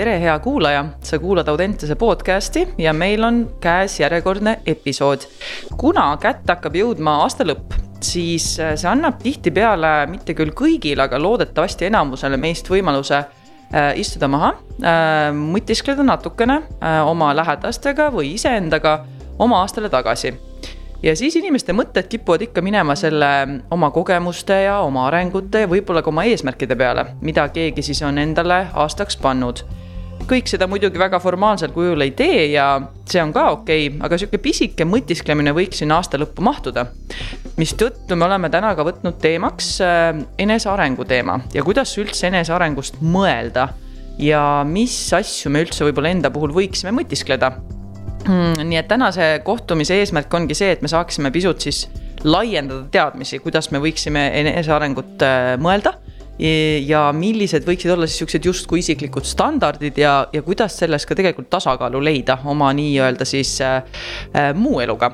tere, hea kuulaja, sa kuulad Audentese podcasti ja meil on käes järjekordne episood. kuna kätte hakkab jõudma aasta lõpp, siis äh, see annab tihtipeale mitte küll kõigile, aga loodetavasti enamusele meist võimaluse äh, istuda maha äh,, mõtiskleda natukene oma lähedastega või iseendaga oma aastale tagasi ja siis inimeste mõtted kipuvad ikka minema selle oma kogemuste ja oma arengute ja võib-olla ka oma eesmärkide peale, mida keegi siis on endale aastaks pannud. Kõik seda muidugi väga formaalsel kujul ei tee ja see on ka okei okay,, aga sihuke pisike mõtisklemine võiks sinna aasta lõppu mahtuda. mistõttu me oleme täna ka võtnud teemaks äh, enesearengu teema ja kuidas üldse enesearengust mõelda ja mis asju me üldse võib-olla enda puhul võiksime mõtiskleda Mm, nii et tänase kohtumise eesmärk ongi see, et me saaksime pisut siis laiendada teadmisi, kuidas me võiksime enesearengut äh, mõelda ja millised võiksid olla siis siuksed justkui isiklikud standardid ja, ja kuidas selles ka tegelikult tasakaalu leida oma nii-öelda siis äh, äh, muu eluga.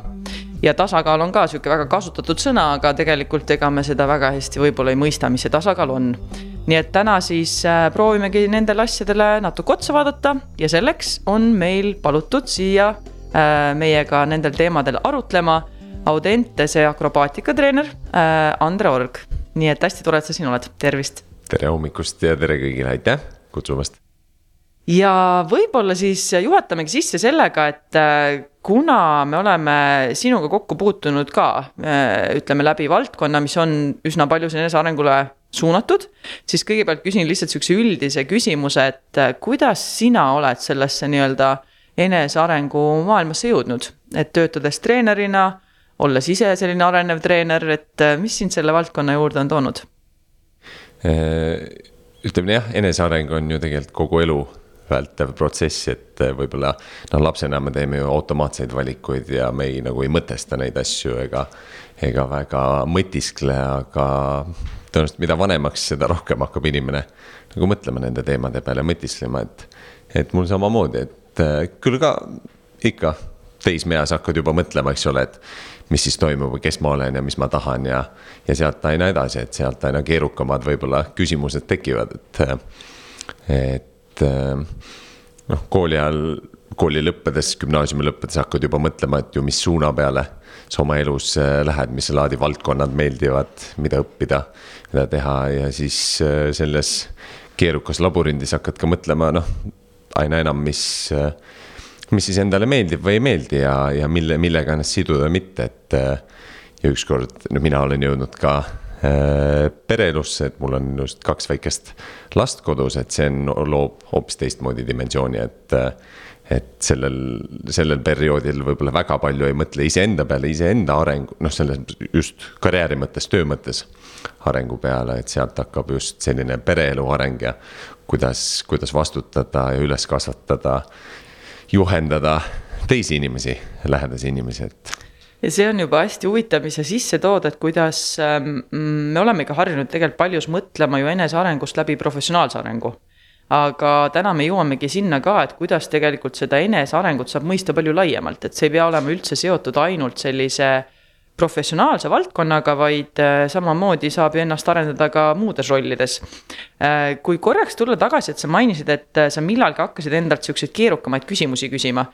ja tasakaal on ka sihuke väga kasutatud sõna, aga tegelikult ega me seda väga hästi võib-olla ei mõista, mis see tasakaal on nii et täna siis äh, proovimegi nendele asjadele natuke otsa vaadata ja selleks on meil palutud siia äh, meiega nendel teemadel arutlema Audentese akrobaatikatreener Andre Org. Nii et hästi tore, et sa siin oled, tervist. tere hommikust ja tere kõigile, aitäh kutsumast. ja võib-olla siis juhatamegi sisse sellega, et kuna me oleme sinuga kokku puutunud ka, ütleme läbi valdkonna, mis on üsna palju enesearengule suunatud, siis kõigepealt küsin lihtsalt sihukese üldise küsimuse, et äh, kuidas sina oled sellesse nii-öelda enesearengu maailmasse jõudnud, et töötades treenerina, olles ise selline arenev treener, et äh, mis sind selle valdkonna juurde on toonud? Äh, ütleme jah, eneseareng on ju tegelikult kogu elu vältav protsess, et võib-olla noh, lapsena me teeme ju automaatseid valikuid ja me ei nagu ei mõtesta neid asju ega, ega väga mõtiskle, aga tõenäoliselt mida vanemaks, seda rohkem hakkab inimene nagu mõtlema nende teemade peale, mõtisklema, et. et mul samamoodi, et äh, küll ka ikka teismeeas hakkad juba mõtlema, eks ole, et mis siis toimub või kes ma olen ja mis ma tahan ja, ja sealt aina edasi, et sealt aina keerukamad võib-olla küsimused tekivad, et, et noh, kooli ajal, kooli lõppedes, gümnaasiumi lõppedes hakkad juba mõtlema, et ju mis suuna peale sa oma elus äh, lähed, mis laadi valdkonnad meeldivad, mida õppida, mida teha ja siis äh, selles keerukas labürindis hakkad ka mõtlema, noh, aina enam, mis, äh, mis siis endale meeldib või ei meeldi ja, ja mille, millega ennast siduda, mitte, et. ja ükskord, no mina olen jõudnud ka pereelusse, et mul on just kaks väikest last kodus, et see on, loob hoopis teistmoodi dimensiooni, et et sellel, sellel perioodil võib-olla väga palju ei mõtle iseenda peale, iseenda arengu, noh, selles just karjääri mõttes, töö mõttes. arengu peale, et sealt hakkab just selline pereelu areng ja kuidas, kuidas vastutada ja üles kasvatada. Juhendada teisi inimesi, lähedasi inimesi, et ja see on juba hästi huvitav, mis sa sisse tood, et kuidas ähm, me olemegi harjunud tegelikult paljus mõtlema ju enesearengust läbi professionaalse arengu. Aga täna me jõuamegi sinna ka, et kuidas tegelikult seda enesearengut saab mõista palju laiemalt, et see ei pea olema üldse seotud ainult sellise professionaalse valdkonnaga, vaid äh, samamoodi saab ju ennast arendada ka muudes rollides. Äh, kui korraks tulla tagasi, et sa mainisid, et äh, sa millalgi hakkasid endalt siukseid keerukamaid küsimusi küsima.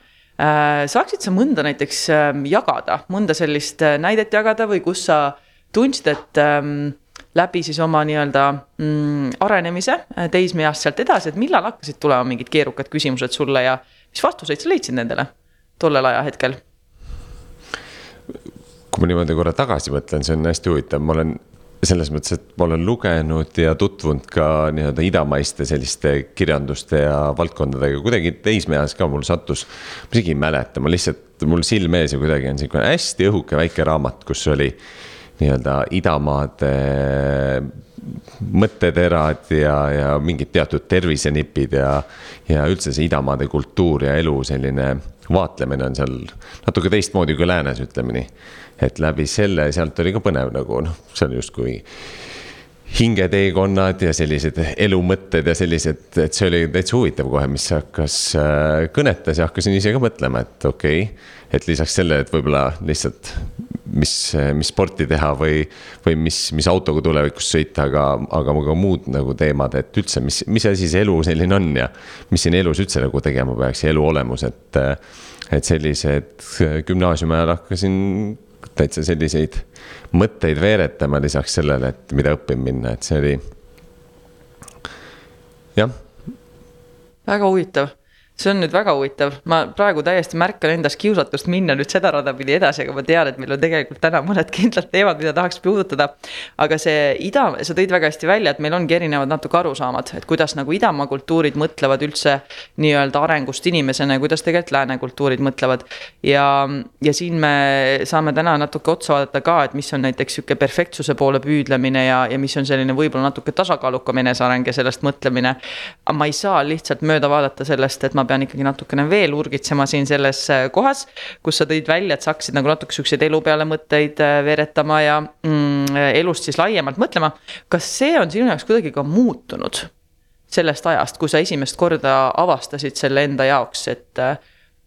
saaksid sa mõnda näiteks ähm, jagada, mõnda sellist näidet jagada või kus sa tundsid, et ähm, läbi siis oma nii-öelda mm, arenemise teismeeast sealt edasi, et millal hakkasid tulema mingid keerukad küsimused sulle ja mis vastuseid sa leidsid nendele tollel ajahetkel? Kui ma niimoodi korra tagasi mõtlen, see on hästi huvitav, ma olen selles mõttes, et ma olen lugenud ja tutvunud ka nii-öelda idamaiste selliste kirjanduste ja valdkondadega, kuidagi teismeeas ka mul sattus. ma isegi ei mäleta, ma lihtsalt, mul silme ees ja kuidagi on sihuke hästi õhuke väike raamat, kus oli nii-öelda idamaade mõtteterad ja, ja mingid teatud tervisenipid ja, ja üldse see idamaade kultuur ja elu selline vaatlemine on seal natuke teistmoodi kui läänes, ütleme nii. Et läbi selle, sealt oli ka põnev nagu noh, see on justkui hingeteekonnad ja sellised elumõtted ja sellised, et see oli täitsa huvitav kohe, mis hakkas äh, kõnetas ja hakkasin ise ka mõtlema, et okei okay,. et lisaks sellele, et võib-olla lihtsalt mis, mis sporti teha või, või mis, mis autoga tulevikus sõita, aga, aga ka muud nagu teemad, et üldse, mis, mis asi see elu selline on ja mis siin elus üldse nagu tegema peaks ja elu olemus, et, et sellised gümnaasiumi ajal hakkasin täitsa selliseid mõtteid veeretama lisaks sellele, et mida õppima minna, et see oli. jah. väga huvitav see on nüüd väga huvitav, ma praegu täiesti märkan endas kiusatust minna nüüd seda rada pidi edasi, aga ma tean, et meil on tegelikult täna mõned kindlad teemad, mida tahaks puudutada. aga see ida, sa tõid väga hästi välja, et meil ongi erinevad natuke arusaamad, et kuidas nagu idamaa kultuurid mõtlevad üldse nii-öelda arengust inimesena ja kuidas tegelikult lääne kultuurid mõtlevad. ja, ja siin me saame täna natuke otsa vaadata ka, et mis on näiteks sihuke perfektsuse poole püüdlemine ja, ja mis on selline võib-olla natuke tasakaalukam eneseareng ja sellest mõtlemine. aga ma ei saa lihtsalt mööda vaadata sellest, et ma ma pean ikkagi natukene veel urgitsema siin selles äh, kohas. kus sa tõid välja, et sa hakkasid nagu natuke siukseid elu peale mõtteid äh, veeretama ja mm, elust siis laiemalt mõtlema. kas see on sinu jaoks kuidagi ka muutunud? sellest ajast, kui sa esimest korda avastasid selle enda jaoks, et äh,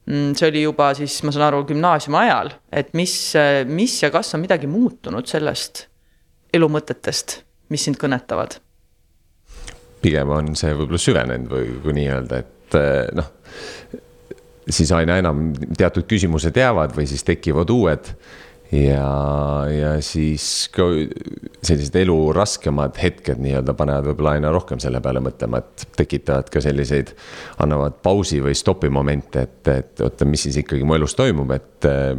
mm, see oli juba siis, ma saan aru, gümnaasiumi ajal, et mis, mis ja kas on midagi muutunud sellest elu mõtetest, mis sind kõnetavad? pigem on see võib-olla süvenenud või kui nii-öelda, et et eh, noh, siis aina enam teatud küsimused jäävad või siis tekivad uued. Ja, ja siis ka sellised elu raskemad hetked nii-öelda panevad võib-olla aina rohkem selle peale mõtlema, et tekitavad ka selliseid, annavad pausi või stopi momente, et, et oota, mis siis ikkagi mu elus toimub, et eh,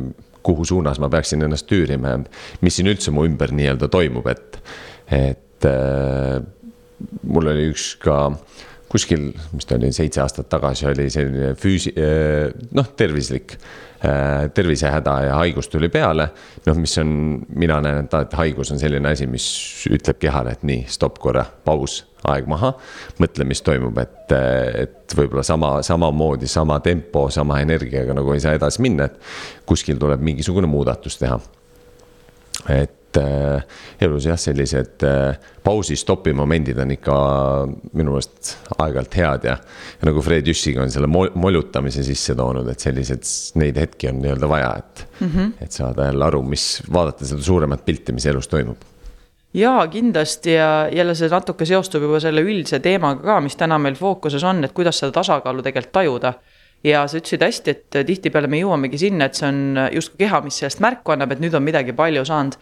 kuhu suunas ma peaksin ennast tüürima ja mis siin üldse mu ümber nii-öelda toimub, et, et äh, mul oli üks ka äh, kuskil, mis ta oli, seitse aastat tagasi oli selline füüsi-, eh, noh, tervislik eh, tervisehäda ja haigus tuli peale. noh, mis on, mina näen, et, et haigus on selline asi, mis ütleb kehale, et nii, stopp korra, paus, aeg maha. mõtle, mis toimub, et, et võib-olla sama, samamoodi, sama tempo, sama energiaga nagu ei saa edasi minna, et kuskil tuleb mingisugune muudatus teha. et et äh, elus jah, sellised äh, pausi, stopi momendid on ikka minu meelest aeg-ajalt head ja. ja nagu Fred Jüssiga on selle mol molutamise sisse toonud, et sellised, neid hetki on nii-öelda vaja, et mm, -hmm. et saada jälle aru, mis, vaadata seda suuremat pilti, mis elus toimub jaa, kindlasti ja jälle see natuke seostub juba selle üldise teemaga ka, mis täna meil fookuses on, et kuidas seda tasakaalu tegelikult tajuda ja sa ütlesid hästi, et tihtipeale me jõuamegi sinna, et see on justkui keha, mis sellest märku annab, et nüüd on midagi palju saanud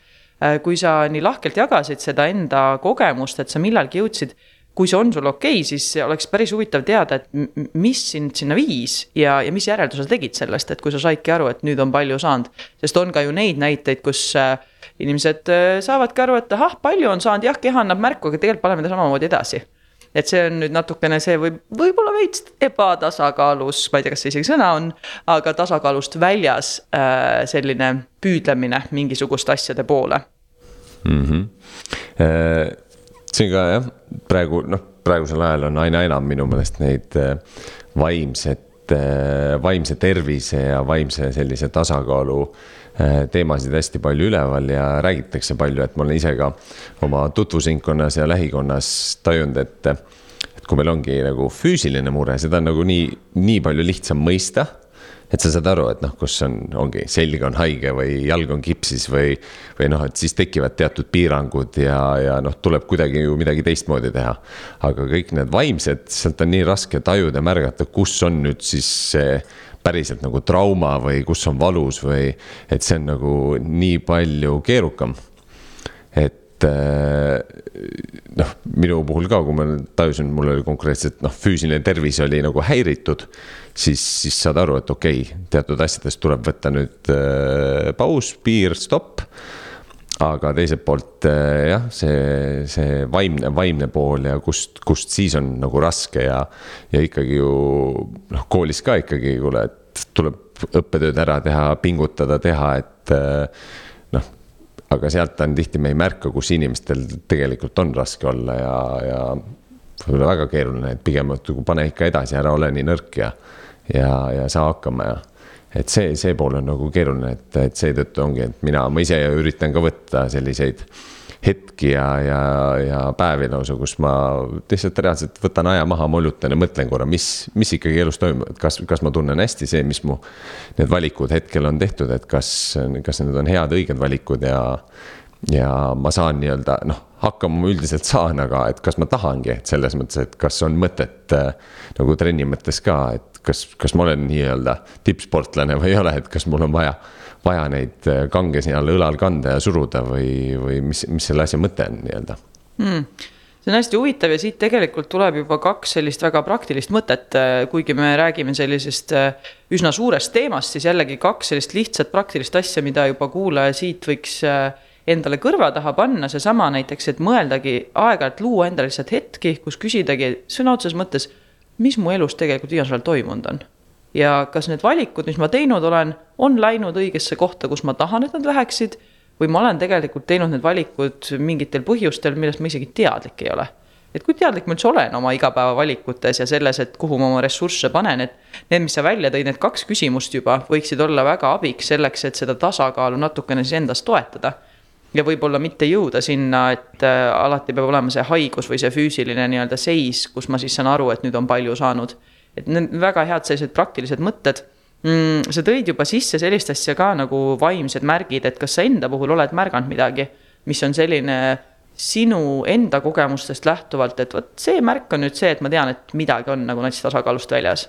kui sa nii lahkelt jagasid seda enda kogemust, et sa millalgi jõudsid, kui see on sul okei okay,, siis oleks päris huvitav teada, et mis sind sinna viis ja, ja mis järelduse sa tegid sellest, et kui sa saidki aru, et nüüd on palju saanud. sest on ka ju neid näiteid, kus äh, inimesed äh, saavadki aru, et ahah, palju on saanud, jah, keha annab märku, aga tegelikult paneme ta samamoodi edasi et see on nüüd natukene see võib, võib-olla veits ebatasakaalus, ma ei tea, kas see isegi sõna on, aga tasakaalust väljas äh, selline püüdlemine mingisuguste asjade poole mm. -hmm. see on ka jah, praegu noh, praegusel ajal on aina enam minu meelest neid äh, vaimset, äh, vaimse tervise ja vaimse sellise tasakaalu Äh, teemasid hästi palju üleval ja räägitakse palju, et ma olen ise ka oma tutvusringkonnas ja lähikonnas tajunud, et. et kui meil ongi nagu füüsiline mure, seda on nagu nii, nii palju lihtsam mõista. et sa saad aru, et noh, kus on, ongi selg on haige või jalg on kipsis või, või noh, et siis tekivad teatud piirangud ja, ja noh, tuleb kuidagi ju midagi teistmoodi teha. aga kõik need vaimsed, sealt on nii raske tajuda, märgata, kus on nüüd siis see päriselt nagu trauma või kus on valus või, et see on nagu nii palju keerukam. et äh, noh, minu puhul ka, kui ma tajusin, mul oli konkreetselt noh, füüsiline tervis oli nagu häiritud, siis, siis saad aru, et okei okay,, teatud asjadest tuleb võtta nüüd äh, paus, piir, stopp aga teiselt poolt äh, jah, see, see vaimne, vaimne pool ja kust, kust siis on nagu raske ja. ja ikkagi ju noh, koolis ka ikkagi, kuule, et tuleb õppetööd ära teha, pingutada, teha, et äh, noh. aga sealt on tihti, me ei märka, kus inimestel tegelikult on raske olla ja, ja võib-olla väga keeruline, et pigem, et pane ikka edasi, ära ole nii nõrk ja, ja, ja saa hakkama ja et see, see pool on nagu keeruline, et, et seetõttu ongi, et mina, ma ise üritan ka võtta selliseid hetki ja, ja, ja päevi lausa, kus ma lihtsalt reaalselt võtan aja maha, molutan ja mõtlen korra, mis, mis ikkagi elus toimub, et kas, kas ma tunnen hästi see, mis mu. Need valikud hetkel on tehtud, et kas, kas need on head, õiged valikud ja, ja ma saan nii-öelda noh, hakkama ma üldiselt saan, aga et kas ma tahangi, et selles mõttes, et kas on mõtet äh, nagu trenni mõttes ka, et kas, kas ma olen nii-öelda tippsportlane või ei ole, et kas mul on vaja vaja neid äh, kange seal õlal kanda ja suruda või, või mis, mis selle asja mõte on nii-öelda hmm.? see on hästi huvitav ja siit tegelikult tuleb juba kaks sellist väga praktilist mõtet, äh, kuigi me räägime sellisest äh, üsna suurest teemast, siis jällegi kaks sellist lihtsat praktilist asja, mida juba kuulaja siit võiks endale kõrva taha panna, seesama näiteks, et mõeldagi aeg-ajalt luua endale lihtsalt hetki, kus küsidagi sõna otseses mõttes, mis mu elus tegelikult viimasel ajal toimunud on ja kas need valikud, mis ma teinud olen, on läinud õigesse kohta, kus ma tahan, et nad läheksid. või ma olen tegelikult teinud need valikud mingitel põhjustel, millest ma isegi teadlik ei ole. et kui teadlik ma üldse olen oma igapäevavalikutes ja selles, et kuhu ma oma ressursse panen, et. Need, mis sa välja tõid, need kaks küsimust juba võiksid olla väga abiks selleks, et seda tasakaalu natukene siis endas toetada ja võib-olla mitte jõuda sinna, et äh, alati peab olema see haigus või see füüsiline nii-öelda seis, kus ma siis saan aru, et nüüd on palju saanud et need väga head sellised praktilised mõtted mm,. sa tõid juba sisse sellist asja ka nagu vaimsed märgid, et kas sa enda puhul oled märganud midagi, mis on selline sinu enda kogemustest lähtuvalt, et vot see märk on nüüd see, et ma tean, et midagi on nagu nats tasakaalust väljas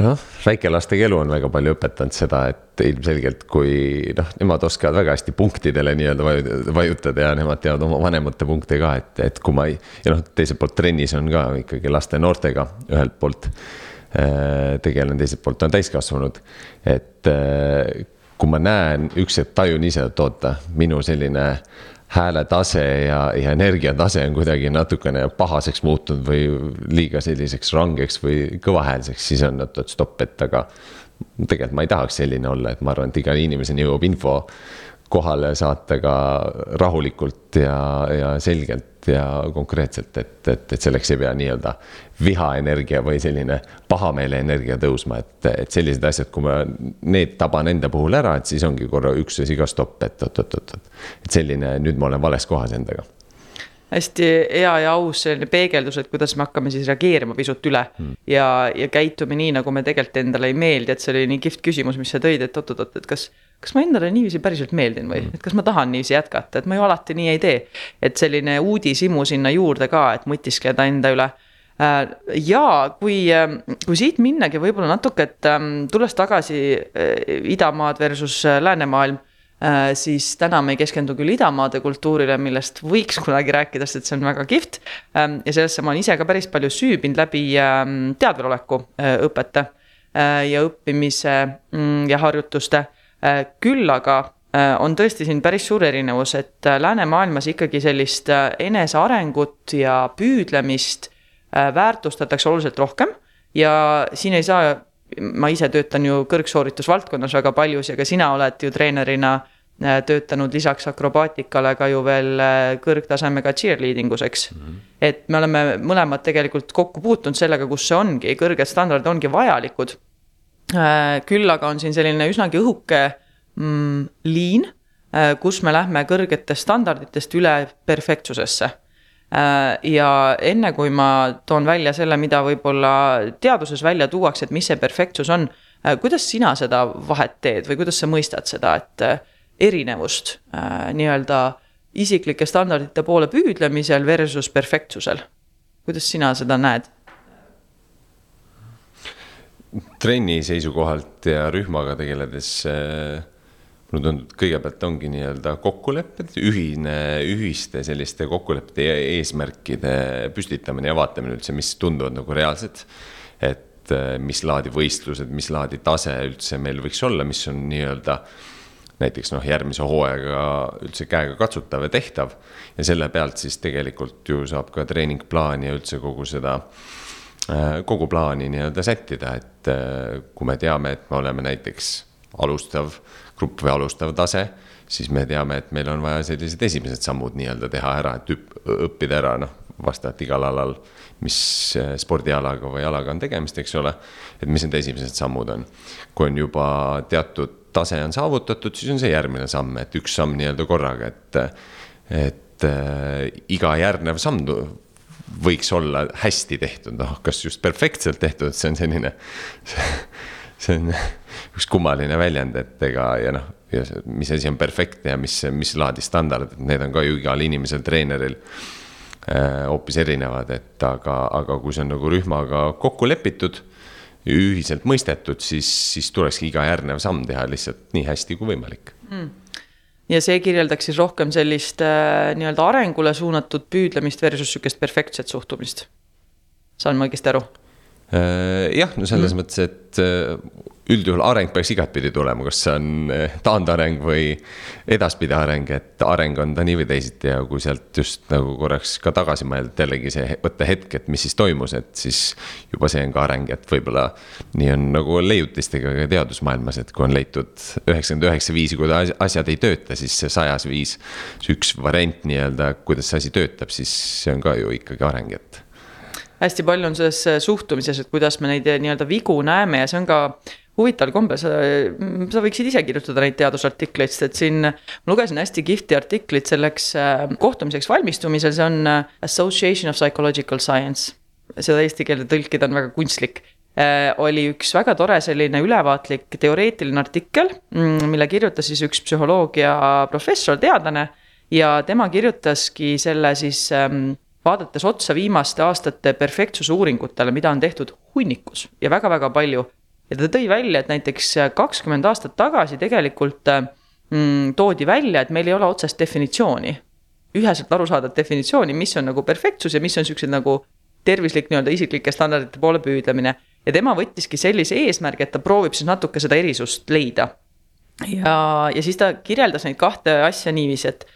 noh, väikelastega elu on väga palju õpetanud seda, et ilmselgelt kui noh, nemad oskavad väga hästi punktidele nii-öelda vajutada ja nemad teavad oma vanemate punkte ka, et, et kui ma ei. ja noh, teiselt poolt trennis on ka ikkagi laste noortega ühelt poolt äh, tegelen, teiselt poolt on täiskasvanud, et äh, kui ma näen, üks hetk tajun ise, et oota, minu selline hääletase ja, ja energiatase on kuidagi natukene pahaseks muutunud või liiga selliseks rangeks või kõvahäälseks, siis on, et, et stopp, et aga. tegelikult ma ei tahaks selline olla, et ma arvan, et iga inimeseni jõuab info kohale saata ka rahulikult ja, ja selgelt ja konkreetselt, et, et, et selleks ei pea nii-öelda vihaenergia või selline pahameele-energia tõusma, et, et sellised asjad, kui ma need taban enda puhul ära, et siis ongi korra üks asi ka stopp, et oot-oot-oot. et selline, nüüd ma olen vales kohas endaga hästi hea ja aus selline peegeldus, et kuidas me hakkame siis reageerima pisut üle hmm. ja, ja käitume nii, nagu me tegelikult endale ei meeldi, et see oli nii kihvt küsimus, mis sa tõid, et oot-oot-oot, et kas. Kas ma endale niiviisi päriselt meeldin või hmm., et kas ma tahan niiviisi jätkata, et ma ju alati nii ei tee. et selline uudishimu sinna juurde ka, et mõtiskleda enda üle äh, ja kui, ähm, kui siit minnagi võib-olla natuke, et ähm, tulles tagasi äh, idamaad versus äh, läänemaailm siis täna me ei keskendu küll idamaade kultuurile, millest võiks kunagi rääkida, sest et see on väga kihvt. Ähm, ja sellesse ma olen ise ka päris palju süübinud läbi teadveloleku õpete ja õppimise mm, ja harjutuste. Küll aga on tõesti siin päris suur erinevus, et läänemaailmas ikkagi sellist enesearengut ja püüdlemist väärtustatakse oluliselt rohkem ja siin ei saa ma ise töötan ju kõrgsooritusvaldkonnas väga paljus ja ka sina oled ju treenerina äh, töötanud lisaks akrobaatikale ka ju veel äh, kõrgtasemega cheerleading useks mm. -hmm. et me oleme mõlemad tegelikult kokku puutunud sellega, kus see ongi, kõrged standardid ongi vajalikud. Äh, küll aga on siin selline üsnagi õhuke mm, liin, kus me lähme kõrgetest standarditest üle perfektsusesse Äh, ja enne kui ma toon välja selle, mida võib-olla teaduses välja tuuakse, et mis see perfektsus on. Äh, kuidas sina seda vahet teed või kuidas sa mõistad seda, et äh, erinevust nii-öelda isiklike standardite poole püüdlemisel versus perfektsusel? kuidas sina seda näed? Trenni seisukohalt ja rühmaga tegeledes äh mulle tundub, et kõigepealt ongi nii-öelda kokkulepped, ühine, ühiste selliste kokkulepete ja eesmärkide püstitamine ja vaatamine üldse, mis tunduvad nagu reaalsed. et äh, mis laadi võistlused, mis laadi tase üldse meil võiks olla, mis on nii-öelda näiteks noh, järgmise hooajaga üldse käega katsutav ja tehtav. ja selle pealt siis tegelikult ju saab ka treeningplaani ja üldse kogu seda, äh, kogu plaani nii-öelda sättida, et äh, kui me teame, et me oleme näiteks alustav grupp või alustav tase, siis me teame, et meil on vaja sellised esimesed sammud nii-öelda teha ära, et õppida ära, noh, vastavalt igal alal, mis äh, spordialaga või alaga on tegemist, eks ole. et mis need esimesed sammud on. kui on juba teatud tase on saavutatud, siis on see järgmine samm, et üks samm nii-öelda korraga, et. et äh, iga järgnev samm võiks olla hästi tehtud, noh, kas just perfektselt tehtud, see on selline. see on üks kummaline väljend, et ega ja noh, ja mis asi on perfektne ja mis, mis laadi standard, need on ka ju igal inimesel, treeneril äh, hoopis erinevad, et aga, aga kui see on nagu rühmaga kokku lepitud ühiselt mõistetud, siis, siis tulekski iga järgnev samm teha lihtsalt nii hästi kui võimalik mm. Ja see kirjeldaks siis rohkem sellist äh, nii-öelda arengule suunatud püüdlemist versus sihukest perfektset suhtumist. saan ma õigesti aru? Äh, jah, no selles mm. mõttes, et äh, üldjuhul areng peaks igatpidi tulema, kas see on eh, taandareng või edaspidi areng, et areng on ta nii või teisiti ja kui sealt just nagu korraks ka tagasi mõelda, et jällegi see võtta hetk, et mis siis toimus, et siis juba see on ka areng, et võib-olla nii on nagu leiutistega ka teadusmaailmas, et kui on leitud üheksakümmend üheksa viisi, kuidas asjad ei tööta, siis see sajas viis, üks variant nii-öelda, kuidas see asi töötab, siis see on ka ju ikkagi areng, et hästi palju on selles suhtumises, et kuidas me neid nii-öelda vigu näeme ja see on ka huvitaval kombel sa, sa võiksid ise kirjutada neid teadusartikleid, sest et siin ma lugesin hästi kihvti artiklit selleks äh, kohtumiseks valmistumisel, see on äh, Association of Psychological Science. seda eesti keelde tõlkida on väga kunstlik äh, oli üks väga tore selline ülevaatlik teoreetiline artikkel, mm, mille kirjutas siis üks psühholoogia professor, teadlane. ja tema kirjutaski selle siis ähm, vaadates otsa viimaste aastate perfektsuse uuringutele, mida on tehtud hunnikus ja väga-väga palju ja ta tõi välja, et näiteks kakskümmend aastat tagasi tegelikult äh, mm, toodi välja, et meil ei ole otsest definitsiooni. üheselt arusaadavat definitsiooni, mis on nagu perfektsus ja mis on siuksed nagu tervislik nii-öelda isiklike standardite poole püüdlemine. ja tema võttiski sellise eesmärgi, et ta proovib siis natuke seda erisust leida. ja, ja siis ta kirjeldas neid kahte asja niiviisi, et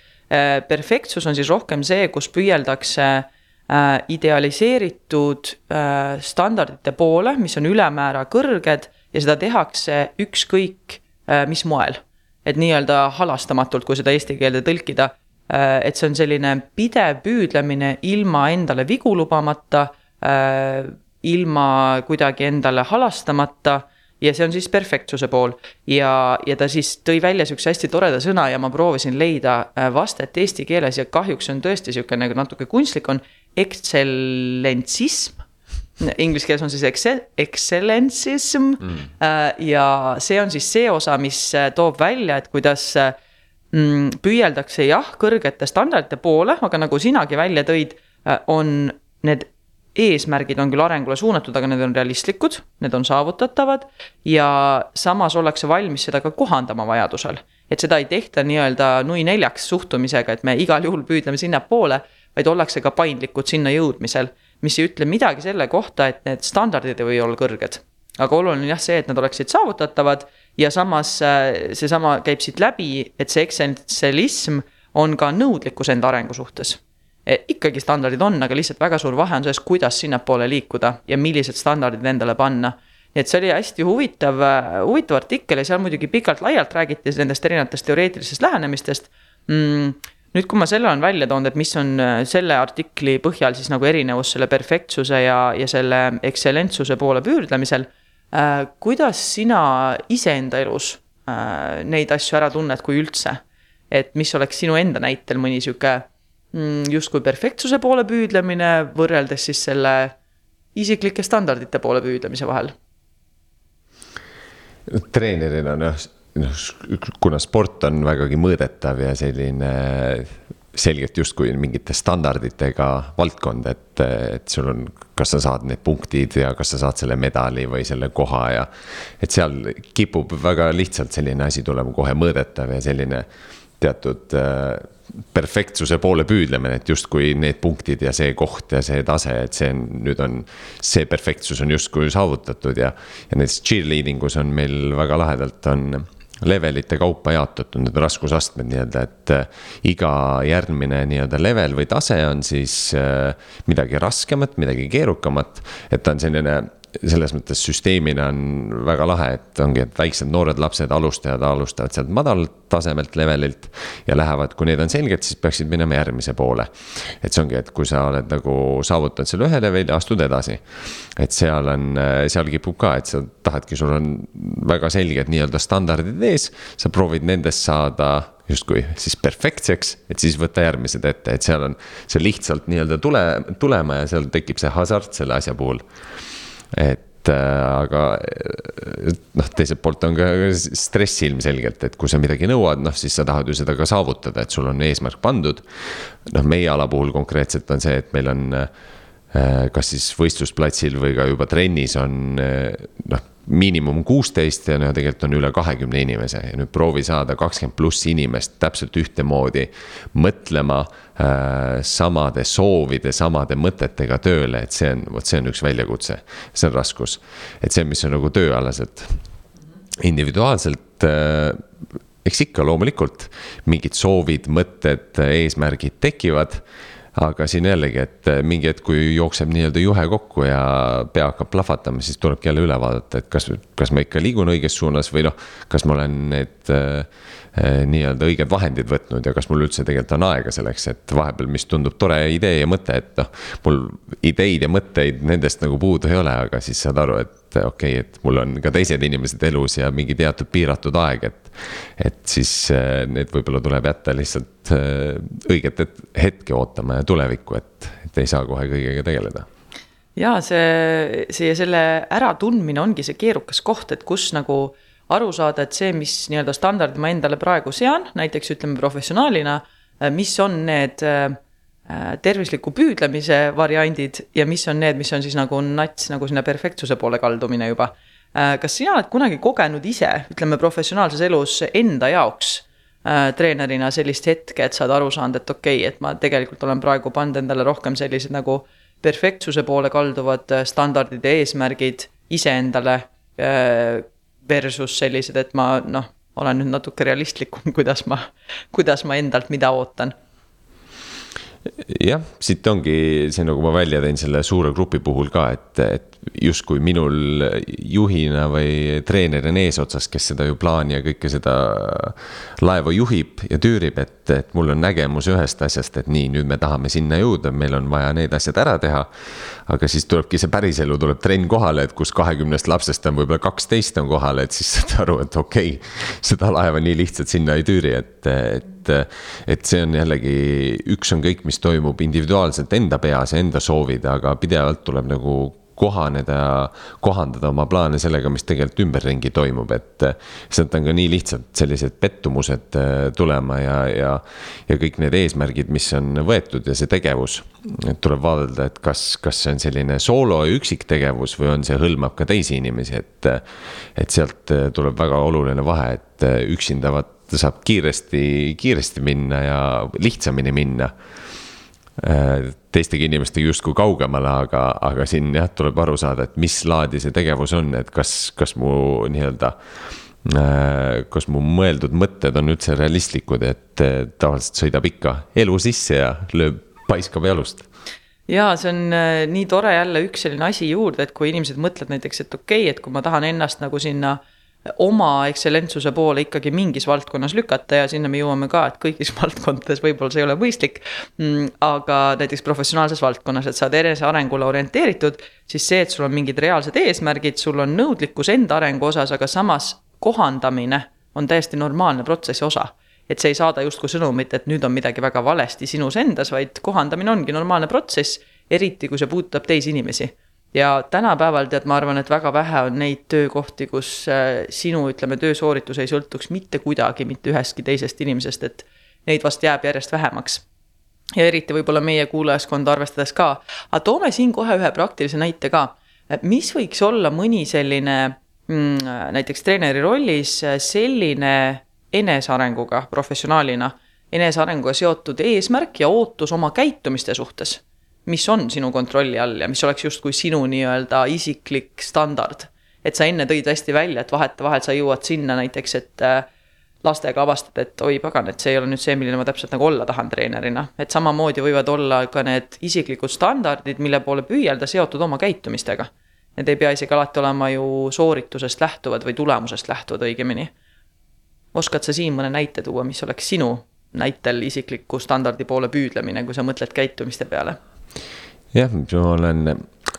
perfektsus on siis rohkem see, kus püüeldakse äh, Äh, idealiseeritud äh, standardite poole, mis on ülemäära kõrged ja seda tehakse ükskõik äh, mis moel. et nii-öelda halastamatult, kui seda eesti keelde tõlkida, et see on selline pidev püüdlemine ilma endale vigu lubamata, ilma kuidagi endale halastamata ja see on siis perfektsuse pool. ja, ja ta siis tõi välja sihukese hästi toreda sõna ja ma proovisin leida vastet eesti keeles ja kahjuks on tõesti sihuke nagu natuke kunstlik on excellentsism. Inglise keeles on siis excel, excellentsism mm. Äh, ja see on siis see osa, mis äh, toob välja, et kuidas äh, mm, püüeldakse jah, kõrgete standardite poole, aga nagu sinagi välja tõid, on need eesmärgid on küll arengule suunatud, aga need on realistlikud, need on saavutatavad ja samas ollakse valmis seda ka kohandama vajadusel. et seda ei tehta nii-öelda nui neljaks suhtumisega, et me igal juhul püüdleme sinnapoole vaid ollakse ka paindlikud sinna jõudmisel. mis ei ütle midagi selle kohta, et need standardid ei või olla kõrged. aga oluline on jah see, et nad oleksid saavutatavad ja samas äh, seesama käib siit läbi, et see eksentselism on ka nõudlikkus enda arengu suhtes ikkagi standardid on, aga lihtsalt väga suur vahe on selles, kuidas sinnapoole liikuda ja millised standardid endale panna. nii et see oli hästi huvitav, äh, huvitav artikkel ja seal muidugi pikalt-laialt räägiti nendest erinevatest teoreetilistest lähenemistest mm, nüüd, kui ma selle olen välja toonud, et mis on äh, selle artikli põhjal siis nagu erinevus selle perfektsuse ja, ja selle ekstsellentsuse poole püürdlemisel äh,. kuidas sina iseenda elus äh, neid asju ära tunned, kui üldse? et mis oleks sinu enda näitel mõni sihuke justkui perfektsuse poole püüdlemine võrreldes siis selle isiklike standardite poole püüdlemise vahel? treenerina jah noh, kuna sport on vägagi mõõdetav ja selline selgelt justkui mingite standarditega valdkond, et, et sul on, kas sa saad need punktid ja kas sa saad selle medali või selle koha ja. et seal kipub väga lihtsalt selline asi tulema kohe mõõdetav ja selline teatud äh, perfektsuse poole püüdlemine, et justkui need punktid ja see koht ja see tase, et see nüüd on. see perfektsus on justkui saavutatud ja, ja näiteks cheerleading us on meil väga lahedalt on levelite kaupa jaotatud, need raskusastmed nii-öelda, et äh, iga järgmine nii-öelda level või tase on siis äh, midagi raskemat, midagi keerukamat. et ta on selline selles mõttes süsteemina on väga lahe, et ongi, et väiksed noored lapsed, alustajad alustavad sealt madalalt tasemelt levelilt. ja lähevad, kui need on selged, siis peaksid minema järgmise poole. et see ongi, et kui sa oled nagu saavutanud selle ühe leveli, astud edasi. et seal on, seal kipub ka, et sa tahadki, sul on väga selged nii-öelda standardid ees, sa proovid nendest saada justkui siis perfektseks, et siis võtta järgmised ette, et seal on see lihtsalt nii-öelda tule, tulema ja seal tekib see hasart selle asja puhul. Et äh, aga noh, teiselt poolt on ka stress ilmselgelt, et kui sa midagi nõuad, noh siis sa tahad ju seda ka saavutada, et sul on eesmärk pandud. noh, meie ala puhul konkreetselt on see, et meil on äh, kas siis võistlusplatsil või ka juba trennis on äh, noh miinimum kuusteist ja no tegelikult on üle kahekümne inimese ja nüüd proovi saada kakskümmend pluss inimest täpselt ühtemoodi mõtlema äh, samade soovide, samade mõtetega tööle, et see on, vot see on üks väljakutse, see on raskus. et see, mis on nagu tööalaselt, individuaalselt äh, eks ikka loomulikult mingid soovid, mõtted, eesmärgid tekivad aga siin jällegi, et eh, mingi hetk, kui jookseb nii-öelda juhe kokku ja pea hakkab plahvatama, siis tulebki jälle üle vaadata, et kas, kas ma ikka liigun õiges suunas või noh, kas ma olen need äh, nii-öelda õiged vahendid võtnud ja kas mul üldse tegelikult on aega selleks, et vahepeal, mis tundub tore idee ja mõte, et noh. mul ideid ja mõtteid nendest nagu puudu ei ole, aga siis saad aru, et okei okay,, et mul on ka teised inimesed elus ja mingi teatud piiratud aeg, et. Et siis need võib-olla tuleb jätta lihtsalt õiget hetke ootama ja tulevikku, et, et ei saa kohe kõigega tegeleda ja see, see selle äratundmine ongi see keerukas koht, et kus nagu aru saada, et see, mis nii-öelda standardi ma endale praegu sean, näiteks ütleme professionaalina, mis on need äh, tervisliku püüdlemise variandid ja mis on need, mis on siis nagu nats nagu sinna perfektsuse poole kaldumine juba. Äh, kas sina oled kunagi kogenud ise, ütleme professionaalses elus enda jaoks äh, treenerina sellist hetke, et sa oled aru saanud, et okei okay,, et ma tegelikult olen praegu pannud endale rohkem sellised nagu perfektsuse poole kalduvad standardid ja eesmärgid iseendale versus sellised, et ma noh, olen nüüd natuke realistlikum, kuidas ma, kuidas ma endalt mida ootan jah, siit ongi see, nagu ma välja tõin selle suure grupi puhul ka, et, et justkui minul juhina või treenerina eesotsas, kes seda ju plaani ja kõike seda laeva juhib ja tüürib, et, et mul on nägemus ühest asjast, et nii, nüüd me tahame sinna jõuda, meil on vaja need asjad ära teha. aga siis tulebki see päriselu, tuleb trenn kohale, et kus kahekümnest lapsest on võib-olla kaksteist on kohal, et siis saad aru, et okei okay,, seda laeva nii lihtsalt sinna ei tüüri, et, et, et see on jällegi, üks on kõik, mis toimub individuaalselt enda peas ja enda soovid, aga pidevalt tuleb nagu kohaneda kohandada oma plaane sellega, mis tegelikult ümberringi toimub, et. sealt on ka nii lihtsalt sellised pettumused äh, tulema ja, ja, ja kõik need eesmärgid, mis on võetud ja see tegevus. et tuleb vaadelda, et kas, kas see on selline soolo ja üksiktegevus või on see hõlmab ka teisi inimesi, et. et sealt äh, tuleb väga oluline vahe, et äh, vaat saab kiiresti, kiiresti minna ja lihtsamini minna. Äh, teistegi inimestega justkui kaugemale, aga, aga siin jah, tuleb aru saada, et mis laadi see tegevus on, et kas, kas mu nii-öelda äh, kas mu mõeldud mõtted on üldse realistlikud, et tavaliselt sõidab ikka elu sisse ja lööb, paiskab jalust. Ja see on äh, nii tore jälle üks selline asi juurde, et kui inimesed mõtlevad näiteks, et okei okay,, et kui ma tahan ennast nagu sinna äh, oma ekstsellentsuse poole ikkagi mingis valdkonnas lükata ja sinna me jõuame ka, et kõigis valdkondades võib-olla see ei ole mõistlik. Mm, aga näiteks professionaalses valdkonnas, et sa oled enesearengule orienteeritud, siis see, et sul on mingid reaalsed eesmärgid, sul on nõudlikkus enda arengu osas, aga samas kohandamine on täiesti normaalne protsessi osa et see ei saada justkui sõnumit, et nüüd on midagi väga valesti sinus endas, vaid kohandamine ongi normaalne protsess, eriti kui see puudutab teisi inimesi ja tänapäeval tead, ma arvan, et väga vähe on neid töökohti, kus äh, sinu, ütleme, töösooritus ei sõltuks mitte kuidagi mitte ühestki teisest inimesest, et neid vast jääb järjest vähemaks. ja eriti võib-olla meie kuulajaskonda arvestades ka, aga toome siin kohe ühe praktilise näite ka. mis võiks olla mõni selline mm, näiteks treeneri rollis selline enesearenguga professionaalina, enesearenguga seotud eesmärk ja ootus oma käitumiste suhtes mis on sinu kontrolli all ja mis oleks justkui sinu nii-öelda isiklik standard. et sa enne tõid hästi välja, et vahetevahel sa jõuad sinna näiteks, et äh, lastega avastad, et oi pagan, et see ei ole nüüd see, milline ma täpselt nagu olla tahan treenerina. et samamoodi võivad olla ka need isiklikud standardid, mille poole püüelda, seotud oma käitumistega. Need ei pea isegi alati olema ju sooritusest lähtuvad või tulemusest lähtuvad õigemini. oskad sa siin mõne näite tuua, mis oleks sinu näitel isikliku standardi poole püüdlemine, kui sa mõtled käitumiste peale? Jah, ma olen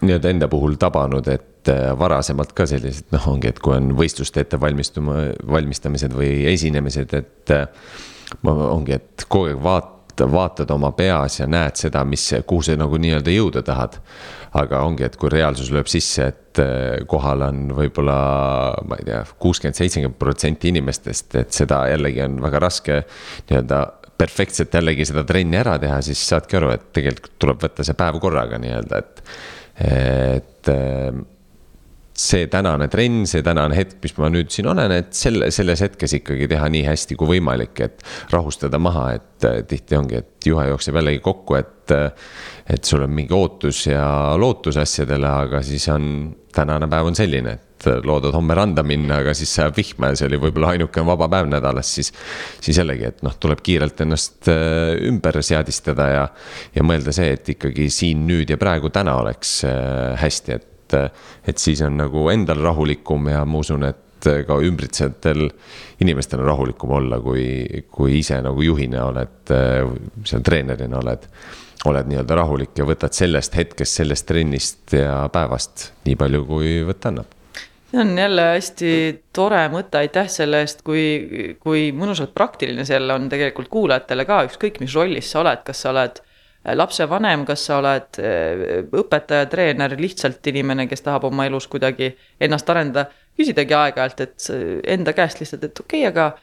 nii-öelda enda puhul tabanud, et äh, varasemalt ka sellised noh, ongi, et kui on võistluste ettevalmistuma, valmistamised või esinemised, et äh, ma ongi, et kogu aeg vaat-, vaatad oma peas ja näed seda, mis, kuhu sa nagu nii-öelda jõuda tahad. aga ongi, et kui reaalsus lööb sisse, et eh, kohal on võib-olla, ma ei tea, kuuskümmend, seitsekümmend protsenti inimestest, et seda jällegi on väga raske nii-öelda perfektselt jällegi seda trenni ära teha, siis saadki aru, et tegelikult tuleb võtta see päev korraga nii-öelda, et, et eh, see tänane trenn, see tänane hetk, mis ma nüüd siin olen, et selle, selles hetkes ikkagi teha nii hästi kui võimalik, et rahustada maha, et äh, tihti ongi, et juhe jookseb jällegi kokku, et. Äh, et sul on mingi ootus ja lootus asjadele, aga siis on, tänane päev on selline, et loodad homme randa minna, aga siis sajab vihma ja see oli võib-olla ainuke vaba päev nädalas, siis. siis jällegi, et noh, tuleb kiirelt ennast äh, ümber seadistada ja, ja mõelda see, et ikkagi siin, nüüd ja praegu täna oleks hästi, et et, et siis on nagu endal rahulikum ja ma usun, et ka ümbritsejatel inimestel on rahulikum olla, kui, kui ise nagu juhina oled, seal treenerina oled, oled nii-öelda rahulik ja võtad sellest hetkest, sellest trennist ja päevast nii palju, kui võtta annab see on jälle hästi tore mõte, aitäh selle eest, kui, kui mõnusalt praktiline see jälle on tegelikult kuulajatele ka, ükskõik mis rollis sa oled, kas sa oled lapsevanem, kas sa oled äh, õpetaja, treener, lihtsalt inimene, kes tahab oma elus kuidagi ennast arendada, küsidagi aeg-ajalt, et enda käest lihtsalt, et okei okay,, aga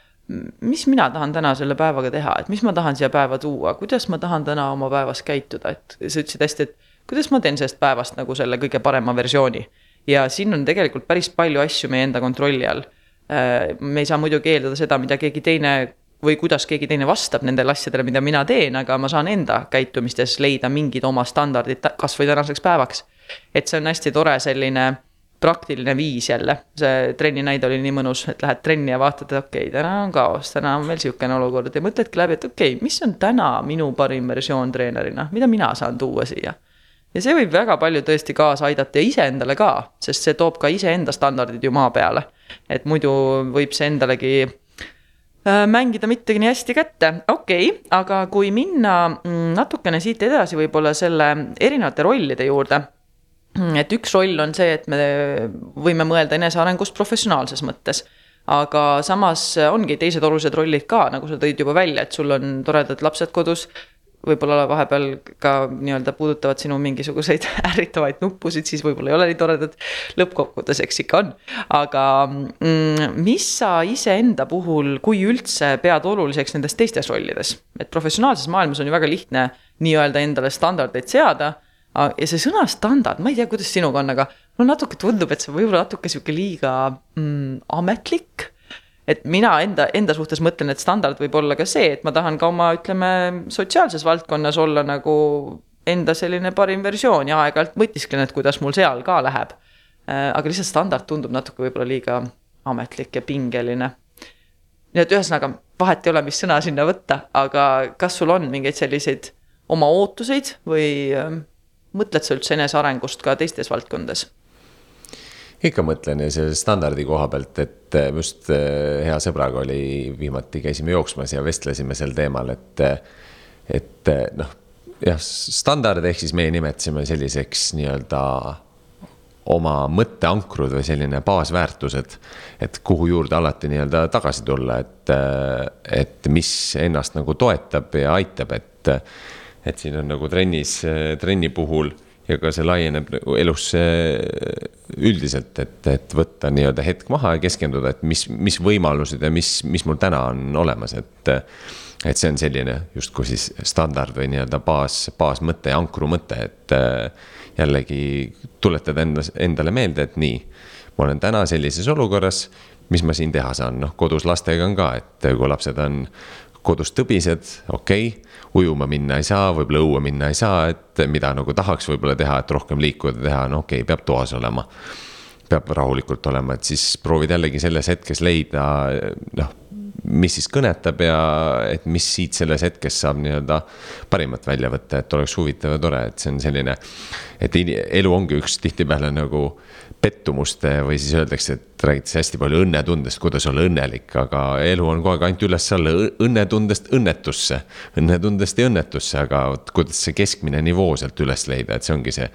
mis mina tahan täna selle päevaga teha, et mis ma tahan siia päeva tuua, kuidas ma tahan täna oma päevas käituda, et sa ütlesid hästi, et kuidas ma teen sellest päevast nagu selle kõige parema versiooni. Ja siin on tegelikult päris palju asju meie enda kontrolli all. Äh, me ei saa muidugi eeldada seda, mida keegi teine või kuidas keegi teine vastab nendele asjadele, mida mina teen, aga ma saan enda käitumistes leida mingid oma standardid kasvõi tänaseks päevaks. et see on hästi tore selline praktiline viis jälle, see trenni näide oli nii mõnus, et lähed trenni ja vaatad, et okei okay,, täna on kaos, täna on meil sihukene olukord ja mõtledki läbi, et okei okay,, mis on täna minu parim versioon treenerina, mida mina saan tuua siia. Ja see võib väga palju tõesti kaasa aidata ja iseendale ka, sest see toob ka iseenda standardid ju maa peale. et muidu võib see endalegi Äh, mängida mitte nii hästi kätte, okei okay,, aga kui minna mm, natukene siit edasi võib-olla selle erinevate rollide juurde. Mm, et üks roll on see, et me võime mõelda enesearengust professionaalses mõttes. aga samas ongi teised olulised rollid ka, nagu sa tõid juba välja, et sul on toredad lapsed kodus võib-olla vahepeal ka nii-öelda puudutavad sinu mingisuguseid ärritavaid nuppusid, siis võib-olla ei ole nii toredad. lõppkokkuvõttes, eks ikka on, aga mm, mis sa iseenda puhul, kui üldse pead oluliseks nendes teistes rollides? et professionaalses maailmas on ju väga lihtne nii-öelda endale standardeid seada. ja see sõna standard, ma ei tea, kuidas sinuga on, aga mulle natuke tundub, et see võib olla natuke sihuke liiga mm, ametlik et mina enda, enda suhtes mõtlen, et standard võib olla ka see, et ma tahan ka oma, ütleme, sotsiaalses valdkonnas olla nagu enda selline parim versioon ja aeg-ajalt mõtisklen, et kuidas mul seal ka läheb. Äh, aga lihtsalt standard tundub natuke võib-olla liiga ametlik ja pingeline. nii et ühesõnaga, vahet ei ole, mis sõna sinna võtta, aga kas sul on mingeid selliseid oma ootuseid või äh, mõtled sa üldse enesearengust ka teistes valdkondades? Ikka mõtlen ja selle standardi koha pealt, et äh, just äh, hea sõbraga oli, viimati käisime jooksmas ja vestlesime sel teemal, et. Äh, et noh, jah, standard ehk siis meie nimetasime selliseks nii-öelda oma mõtteankrud või selline baasväärtused. et kuhu juurde alati nii-öelda tagasi tulla, et, et mis ennast nagu toetab ja aitab, et. et siin on nagu trennis, trenni puhul ja ka see laieneb nagu elusse üldiselt, et, et võtta nii-öelda hetk maha ja keskenduda, et mis, mis võimalused ja mis, mis mul täna on olemas, et. et see on selline justkui siis standard või nii-öelda baas, baasmõte ja ankrumõte, et jällegi tuletada endas, endale meelde, et nii. ma olen täna sellises olukorras, mis ma siin teha saan, noh kodus lastega on ka, et kui lapsed on kodus tõbised, okei okay ujuma minna ei saa, võib-olla õue minna ei saa, et mida nagu tahaks võib-olla teha, et rohkem liikuda, teha, no okei okay,, peab toas olema. peab rahulikult olema, et siis proovid jällegi selles hetkes leida noh, mis siis kõnetab ja et mis siit selles hetkes saab nii-öelda parimat välja võtta, et oleks huvitav ja tore, et see on selline. et elu ongi üks tihtipeale nagu pettumuste või siis öeldakse, et räägitakse hästi palju õnnetundest, kuidas olla õnnelik, aga elu on kogu aeg ainult üles-alla õnnetundest õnnetusse. õnnetundest ja õnnetusse, aga vot kuidas see keskmine nivoo sealt üles leida, et see ongi see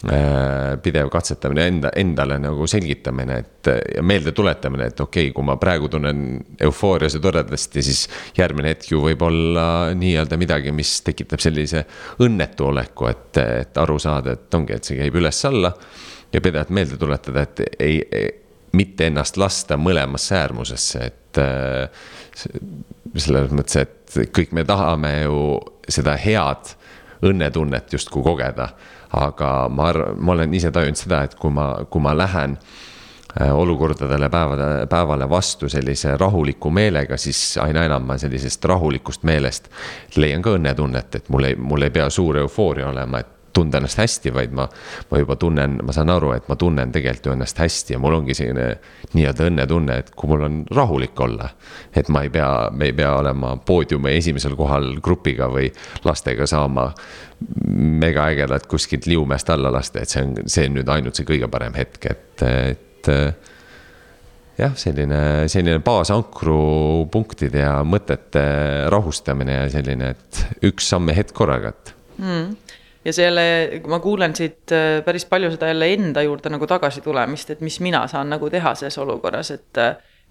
pidev katsetamine enda, endale nagu selgitamine, et ja meelde tuletamine, et okei okay,, kui ma praegu tunnen eufoorias ja toredasti, siis järgmine hetk ju võib olla nii-öelda midagi, mis tekitab sellise õnnetu oleku, et, et aru saada, et ongi, et see käib üles-alla. ja pidevalt meelde tuletada, et ei, ei, mitte ennast lasta mõlemasse äärmusesse, et selles mõttes, et kõik me tahame ju seda head õnnetunnet justkui kogeda aga ma arvan, ma olen ise tajunud seda, et kui ma, kui ma lähen äh, olukordadele päevade, päevale vastu sellise rahuliku meelega, siis aina enam ma sellisest rahulikust meelest leian ka õnnetunnet, et mul ei, mul ei pea suur eufooria olema, et tunda ennast hästi, vaid ma, ma juba tunnen, ma saan aru, et ma tunnen tegelikult ju ennast hästi ja mul ongi selline nii-öelda õnnetunne, et kui mul on rahulik olla. et ma ei pea, me ei pea olema poodiumi esimesel kohal grupiga või lastega saama megaägedat kuskilt liumäest alla lasta, et see on, see on nüüd ainult see kõige parem hetk, et, et jah, selline, selline baasankru punktide ja mõtete rahustamine ja selline, et üks samm ja hetk korraga, et mm ja selle, ma kuulen siit äh, päris palju seda jälle enda juurde nagu tagasi tulemist, et mis mina saan nagu teha selles olukorras, et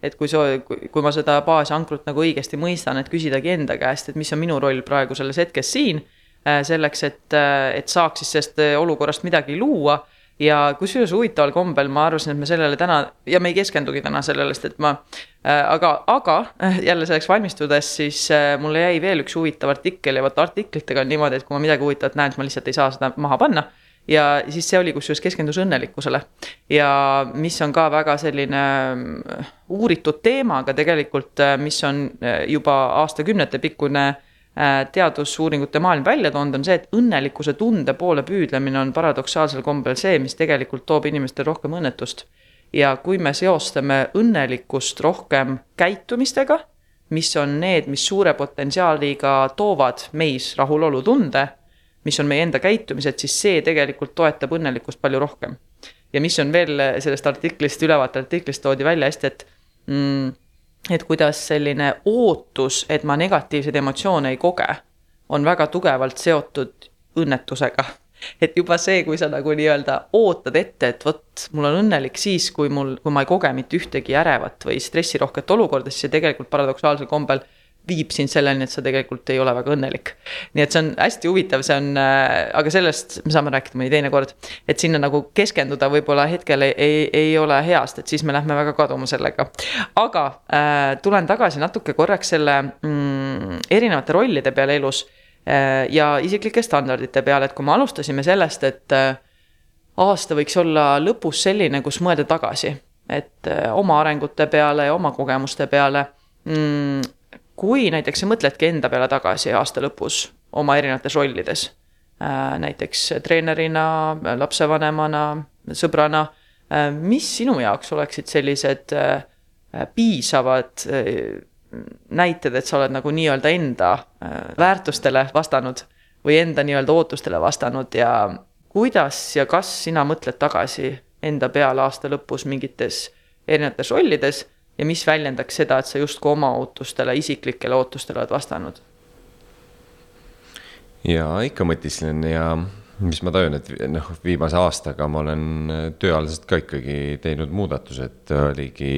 et kui soo-, kui ma seda baasankrut nagu õigesti mõistan, et küsidagi enda käest, et mis on minu roll praegu selles hetkes siin, äh, selleks, et, äh, et saaks siis sellest olukorrast midagi luua ja kusjuures huvitaval kombel ma arvasin, et me sellele täna ja me ei keskendugi täna sellele, sest et ma äh,. aga, aga äh, jälle selleks valmistudes, siis äh, mulle jäi veel üks huvitav artikkel ja vot artiklitega on niimoodi, et kui ma midagi huvitavat näen, siis ma lihtsalt ei saa seda maha panna ja siis see oli kusjuures keskendus õnnelikkusele. ja mis on ka väga selline äh, uuritud teema, aga tegelikult, äh, mis on juba aastakümnete pikkune teadusuuringute maailm välja toonud, on see, et õnnelikkuse tunde poole püüdlemine on paradoksaalsel kombel see, mis tegelikult toob inimestele rohkem õnnetust. ja kui me seostame õnnelikkust rohkem käitumistega, mis on need, mis suure potentsiaaliga toovad meis rahulolutunde, mis on meie enda käitumised, siis see tegelikult toetab õnnelikkust palju rohkem. ja mis on veel sellest artiklist, ülevaate artiklist toodi välja hästi, et mm, et kuidas selline ootus, et ma negatiivseid emotsioone ei koge, on väga tugevalt seotud õnnetusega. et juba see, kui sa nagu nii-öelda ootad ette, et vot, mul on õnnelik siis, kui mul, kui ma ei koge mitte ühtegi ärevat või stressirohket olukorda, siis see tegelikult paradoksaalsel kombel viib sind selleni, et sa tegelikult ei ole väga õnnelik. nii et see on hästi huvitav, see on äh,, aga sellest me saame rääkida mõni teine kord. et sinna nagu keskenduda võib-olla hetkel ei, ei, ei ole hea, sest et siis me lähme väga kaduma sellega. aga äh, tulen tagasi natuke korraks selle mm, erinevate rollide peale elus äh, ja isiklike standardite peale, et kui me alustasime sellest, et äh, aasta võiks olla lõpus selline, kus mõelda tagasi, et äh, oma arengute peale ja oma kogemuste peale mm, kui näiteks sa mõtledki enda peale tagasi aasta lõpus oma erinevates rollides, äh, näiteks treenerina, lapsevanemana, sõbrana, äh, mis sinu jaoks oleksid sellised äh, piisavad näited, et sa oled nagu nii-öelda enda väärtustele vastanud või enda nii-öelda ootustele vastanud ja kuidas ja kas sina mõtled tagasi enda peale aasta lõpus mingites erinevates rollides ja mis väljendaks seda, et sa justkui oma ootustele, isiklikele ootustele oled vastanud? ja ikka mõtisklen ja mis ma tajun, et noh, viimase aastaga ma olen tööalaselt ka ikkagi teinud muudatused, oligi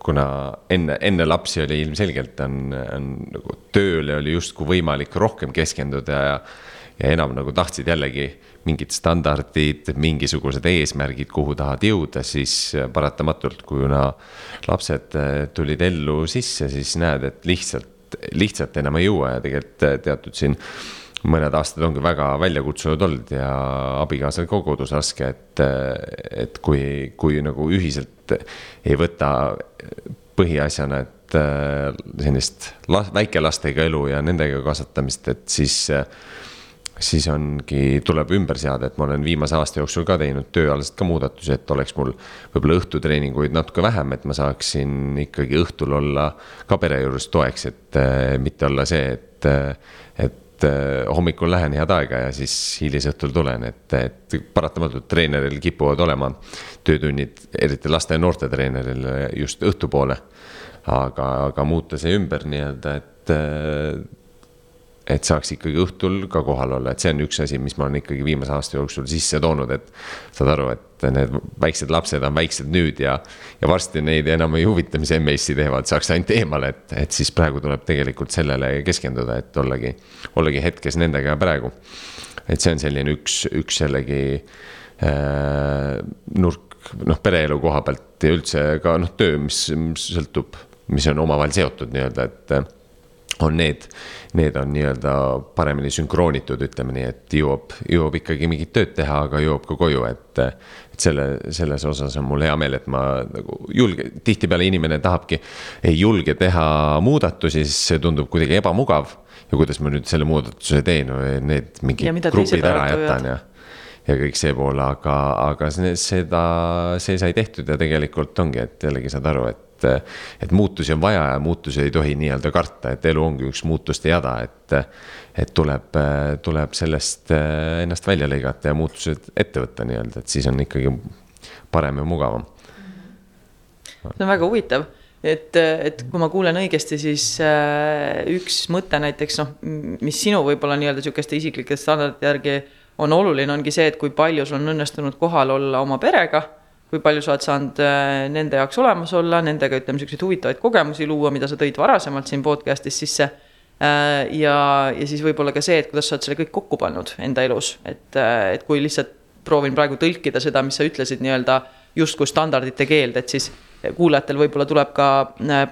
kuna enne, enne lapsi oli ilmselgelt on, on nagu tööle oli justkui võimalik rohkem keskenduda ja ja enam nagu tahtsid jällegi mingid standardid, mingisugused eesmärgid, kuhu tahad jõuda, siis paratamatult, kuna lapsed äh, tulid ellu sisse, siis näed, et lihtsalt, lihtsalt enam ei jõua ja tegelikult äh, teatud siin mõned aastad ongi väga väljakutsunud olnud ja abikaasal ka kodus raske, et, äh, et kui, kui nagu ühiselt ei võta põhiasjana, et sellist väikelastega elu ja nendega kasvatamist, et siis siis ongi, tuleb ümber seada, et ma olen viimase aasta jooksul ka teinud tööalaselt ka muudatusi, et oleks mul võib-olla õhtutreeninguid natuke vähem, et ma saaksin ikkagi õhtul olla ka pere juures toeks, et äh, mitte olla see, et, et äh, hommikul lähen head aega ja siis hilisõhtul tulen, et, et paratamatult treeneril kipuvad olema töötunnid, eriti laste ja noorte treeneril just õhtupoole. aga, aga muuta see ümber nii-öelda, et et saaks ikkagi õhtul ka kohal olla, et see on üks asi, mis ma olen ikkagi viimase aasta jooksul sisse toonud, et. saad aru, et need väiksed lapsed on väiksed nüüd ja, ja varsti neid enam ei huvita, mis MES-i teevad, saaks ainult eemale, et, et siis praegu tuleb tegelikult sellele keskenduda, et ollagi, ollagi hetkes nendega praegu. et see on selline üks, üks jällegi äh, nurk, noh, pereelu koha pealt ja üldse ka noh, töö, mis sõltub, mis on omavahel seotud nii-öelda, et on need, need on nii-öelda paremini sünkroonitud, ütleme nii, et jõuab, jõuab ikkagi mingit tööd teha, aga jõuab ka koju, et. et selle, selles osas on mul hea meel, et ma nagu julge, tihtipeale inimene tahabki, ei julge teha muudatusi, siis see tundub kuidagi ebamugav. ja kuidas ma nüüd selle muudatuse teen, need mingid grupid ära jätan ja ja kõik see pool, aga, aga seda, see sai tehtud ja tegelikult ongi, et jällegi saad aru, et et, et muutusi on vaja ja muutusi ei tohi nii-öelda karta, et elu ongi üks muutuste jada, et. et tuleb, tuleb sellest eh, ennast välja lõigata ja muutused ette võtta nii-öelda, et siis on ikkagi parem ja mugavam. see on väga huvitav et, et kui ma kuulen õigesti, siis äh, üks mõte näiteks noh, mis sinu võib-olla nii-öelda sihukeste isiklike standardite järgi on oluline, ongi see, et kui palju sul on õnnestunud kohal olla oma perega kui palju sa oled saanud äh, nende jaoks olemas olla, nendega ütleme, siukseid huvitavaid kogemusi luua, mida sa tõid varasemalt siin podcast'is sisse. Äh, ja, ja siis võib-olla ka see, et kuidas sa oled selle kõik kokku pannud enda elus, et, äh, et kui lihtsalt proovin praegu tõlkida seda, mis sa ütlesid nii-öelda justkui standardite keeld, et siis kuulajatel võib-olla tuleb ka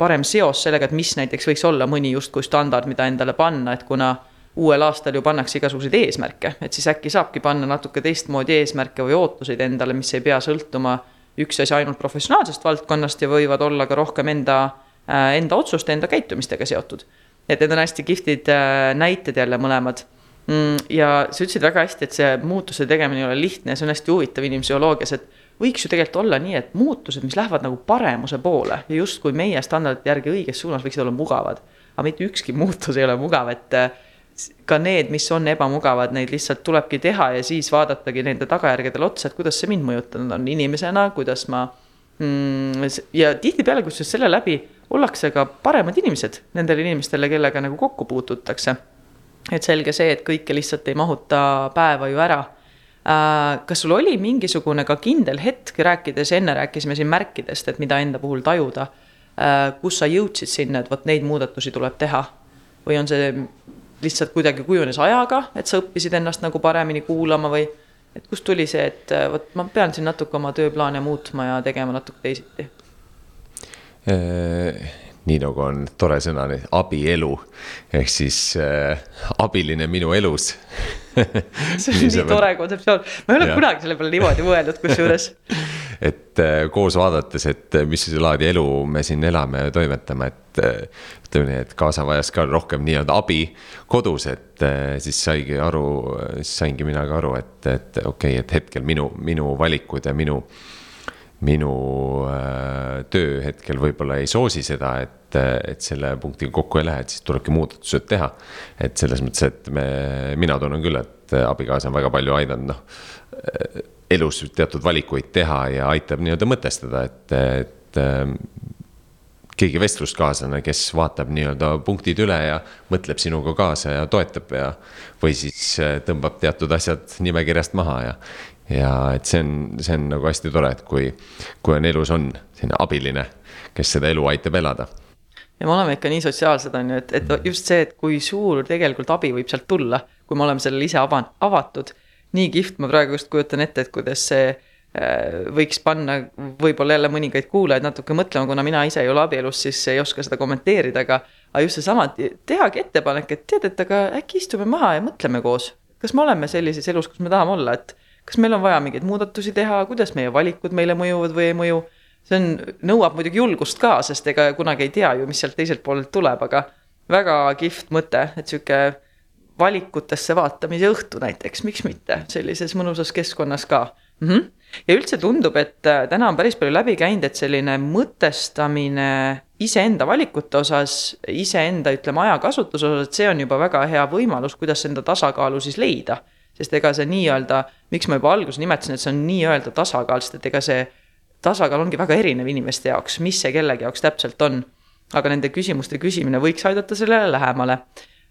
parem seos sellega, et mis näiteks võiks olla mõni justkui standard, mida endale panna, et kuna uuel aastal ju pannakse igasuguseid eesmärke, et siis äkki saabki panna natuke teistmoodi eesmärke või ootuseid endale, mis ei pea sõltuma üks asi ainult professionaalsest valdkonnast ja võivad olla ka rohkem enda, äh, enda otsuste, enda käitumistega seotud. et need on hästi kihvtid äh, näited jälle mõlemad. Mm, ja sa ütlesid väga hästi, et see muutuse tegemine ei ole lihtne ja see on hästi huvitav inimpsühholoogias, et võiks ju tegelikult olla nii, et muutused, mis lähevad nagu paremuse poole ja justkui meie standardite järgi õiges suunas võiksid olla mugavad. aga mitte ükski muutus ei ole mugav, et äh, ka need, mis on ebamugavad, neid lihtsalt tulebki teha ja siis vaadatagi nende tagajärgedele otsa, et kuidas see mind mõjutanud on inimesena, kuidas ma mm,. ja tihtipeale, kusjuures selle läbi ollakse ka paremad inimesed nendele inimestele, kellega nagu kokku puututakse. et selge see, et kõike lihtsalt ei mahuta päeva ju ära äh, kas sul oli mingisugune ka kindel hetk, rääkides, enne rääkisime siin märkidest, et mida enda puhul tajuda, äh, kus sa jõudsid sinna, et vot neid muudatusi tuleb teha? või on see lihtsalt kuidagi kujunes ajaga, et sa õppisid ennast nagu paremini kuulama või et kust tuli see, et äh, vot ma pean siin natuke oma tööplaane muutma ja tegema natuke teisiti? Äh, nii nagu on tore sõna, abielu. Ehk siis äh, abiline minu elus. See on nii, nii tore kontseptsioon, ma ei ole ja. kunagi selle peale niimoodi mõelnud, kusjuures. Et äh, koos vaadates, et äh, mis laadi elu me siin elame ja toimetame, et äh, ütleme nii, et kaasa vajas ka rohkem nii-öelda abi kodus, et siis saigi aru, siis saingi mina ka aru, et, et okei okay,, et hetkel minu, minu valikud ja minu minu äh, töö hetkel võib-olla ei soosi seda, et, et selle punktiga kokku ei lähe, et siis tulebki muudatused teha. et selles mõttes, et me, mina tunnen küll, et abikaasa on väga palju aidanud, noh elus teatud valikuid teha ja aitab nii-öelda mõtestada, et, et ähm, keegi vestluskaaslane, kes vaatab nii-öelda punktid üle ja mõtleb sinuga kaasa ja toetab ja. või siis äh, tõmbab teatud asjad nimekirjast maha ja, ja et see on, see on nagu hästi tore, et kui, kui on elus on selline abiline, kes seda elu aitab elada ja me oleme ikka nii sotsiaalsed, on ju, et, et just see, et kui suur tegelikult abi võib sealt tulla, kui me oleme sellele ise ava-, avatud nii kihvt, ma praegu just kujutan ette, et kuidas see äh, võiks panna võib-olla jälle mõningaid kuulajaid natuke mõtlema, kuna mina ise ei ole abielus, siis ei oska seda kommenteerida, aga. aga just seesama, tehagi ettepanek, et tead, et aga äkki istume maha ja mõtleme koos. kas me oleme sellises elus, kus me tahame olla, et kas meil on vaja mingeid muudatusi teha, kuidas meie valikud meile mõjuvad või ei mõju. see on, nõuab muidugi julgust ka, sest ega kunagi ei tea ju, mis sealt teiselt poolelt tuleb, aga väga kihvt mõte, et sihuke valikutesse vaatamise õhtu näiteks, miks mitte, sellises mõnusas keskkonnas ka mm. -hmm. ja üldse tundub, et äh, täna on päris palju läbi käinud, et selline mõtestamine iseenda valikute osas, iseenda, ütleme, ajakasutuse osas, et see on juba väga hea võimalus, kuidas enda tasakaalu siis leida. Sest ega see nii-öelda, miks ma juba alguses nimetasin, et see on nii-öelda tasakaal, sest et ega see tasakaal ongi väga erinev inimeste jaoks, mis see kellegi jaoks täpselt on. aga nende küsimuste küsimine võiks aidata sellele lähemale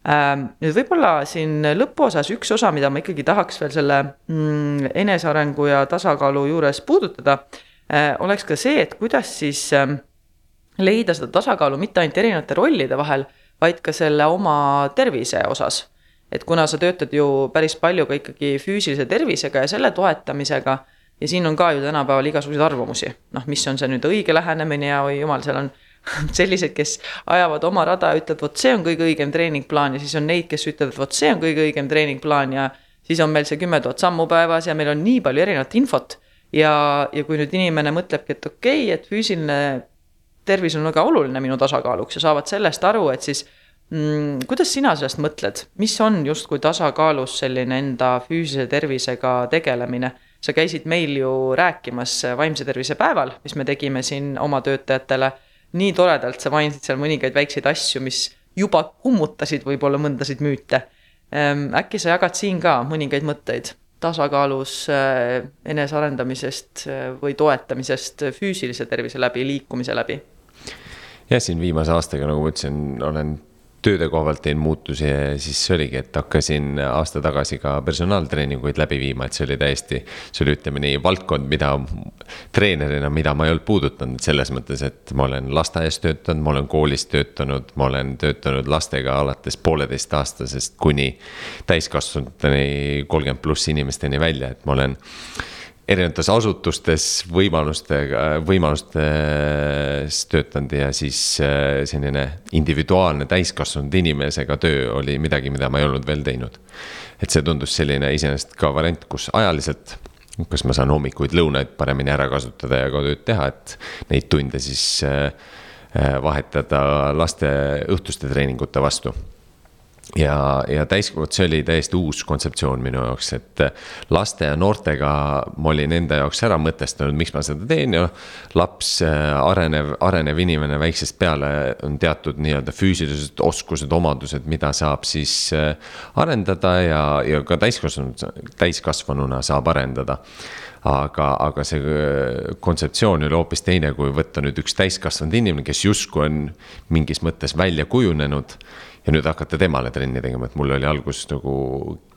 Ähm, nüüd võib-olla siin lõpuosas üks osa, mida ma ikkagi tahaks veel selle mm, enesearengu ja tasakaalu juures puudutada, äh, oleks ka see, et kuidas siis ähm, leida seda tasakaalu mitte ainult erinevate rollide vahel, vaid ka selle oma tervise osas. Et kuna sa töötad ju päris palju ka ikkagi füüsilise tervisega ja selle toetamisega ja siin on ka ju tänapäeval igasuguseid arvamusi, noh, mis on see nüüd õige lähenemine ja oi jumal, seal on sellised, kes ajavad oma rada ja ütlevad, vot see on kõige õigem treeningplaan. Ja siis on neid, kes ütlevad, vot see on kõige õigem treeningplaan. Ja siis on meil see kümme tuhat sammu päevas ja meil on nii palju erinevat infot. ja, ja kui nüüd inimene mõtlebki, et okei okay,, et füüsiline tervis on väga oluline minu tasakaaluks ja saavad sellest aru, et siis mm, kuidas sina sellest mõtled, mis on justkui tasakaalus selline enda füüsilise tervisega tegelemine? sa käisid meil ju rääkimas vaimse tervise päeval, mis me tegime siin oma töötajatele nii toredalt sa mainisid seal mõningaid väikseid asju, mis juba kummutasid võib-olla mõndasid müüte. Ehm, äkki sa jagad siin ka mõningaid mõtteid tasakaalus äh, enesearendamisest äh, või toetamisest füüsilise tervise läbi, liikumise läbi? jah, siin viimase aastaga, nagu ma ütlesin, olen tööde koha pealt teinud muutusi ja siis oligi, et hakkasin aasta tagasi ka personaaltreeninguid läbi viima, et see oli täiesti. see oli, ütleme nii, valdkond, mida treenerina, mida ma ei olnud puudutanud selles mõttes, et ma olen lasteaias töötanud, ma olen koolis töötanud, ma olen töötanud lastega alates pooleteistaastasest kuni täiskasvanuteni, kolmkümmend pluss inimesteni välja, et ma olen erinevates asutustes võimalustega, võimalustes töötanud ja siis äh, selline individuaalne täiskasvanud inimesega töö oli midagi, mida ma ei olnud veel teinud. et see tundus selline iseenesest ka variant, kus ajaliselt, kas ma saan hommikuid, lõunaid paremini ära kasutada ja ka tööd teha, et neid tunde siis äh, äh, vahetada laste õhtuste treeningute vastu ja, ja täiskasvanud, see oli täiesti uus kontseptsioon minu jaoks, et laste ja noortega ma olin enda jaoks ära mõtestanud, miks ma seda teen ja laps, arenev, arenev inimene väiksest peale on teatud nii-öelda füüsilised oskused, omadused, mida saab siis äh, arendada ja, ja ka täiskasvanud, täiskasvanuna saab arendada. Aga, aga see äh, kontseptsioon oli hoopis teine, kui võtta nüüd üks täiskasvanud inimene, kes justkui on mingis mõttes välja kujunenud ja nüüd hakata temale trenni tegema, et mul oli alguses nagu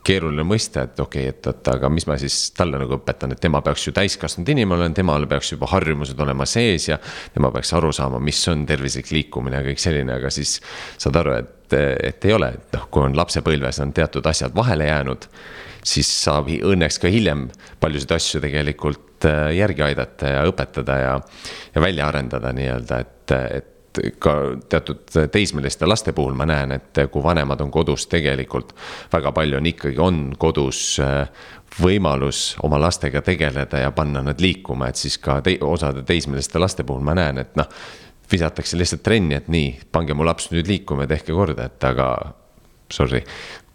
keeruline mõista, et okei okay,, et oota, aga mis ma siis talle nagu õpetan, et tema peaks ju täiskasvanud inimene olema, temal peaks juba harjumused olema sees ja. tema peaks aru saama, mis on tervislik liikumine ja kõik selline, aga siis saad aru, et, et ei ole, et noh, kui on lapsepõlves on teatud asjad vahele jäänud. siis saab õnneks ka hiljem paljusid asju tegelikult äh, järgi aidata ja õpetada ja, ja välja arendada nii-öelda, et, et ka teatud teismeliste laste puhul ma näen, et kui vanemad on kodus, tegelikult väga palju on ikkagi, on kodus äh, võimalus oma lastega tegeleda ja panna nad liikuma, et siis ka te, osade teismeliste laste puhul ma näen, et noh. visatakse lihtsalt trenni, et nii, pange mu laps nüüd liikuma ja tehke korda, et aga sorry,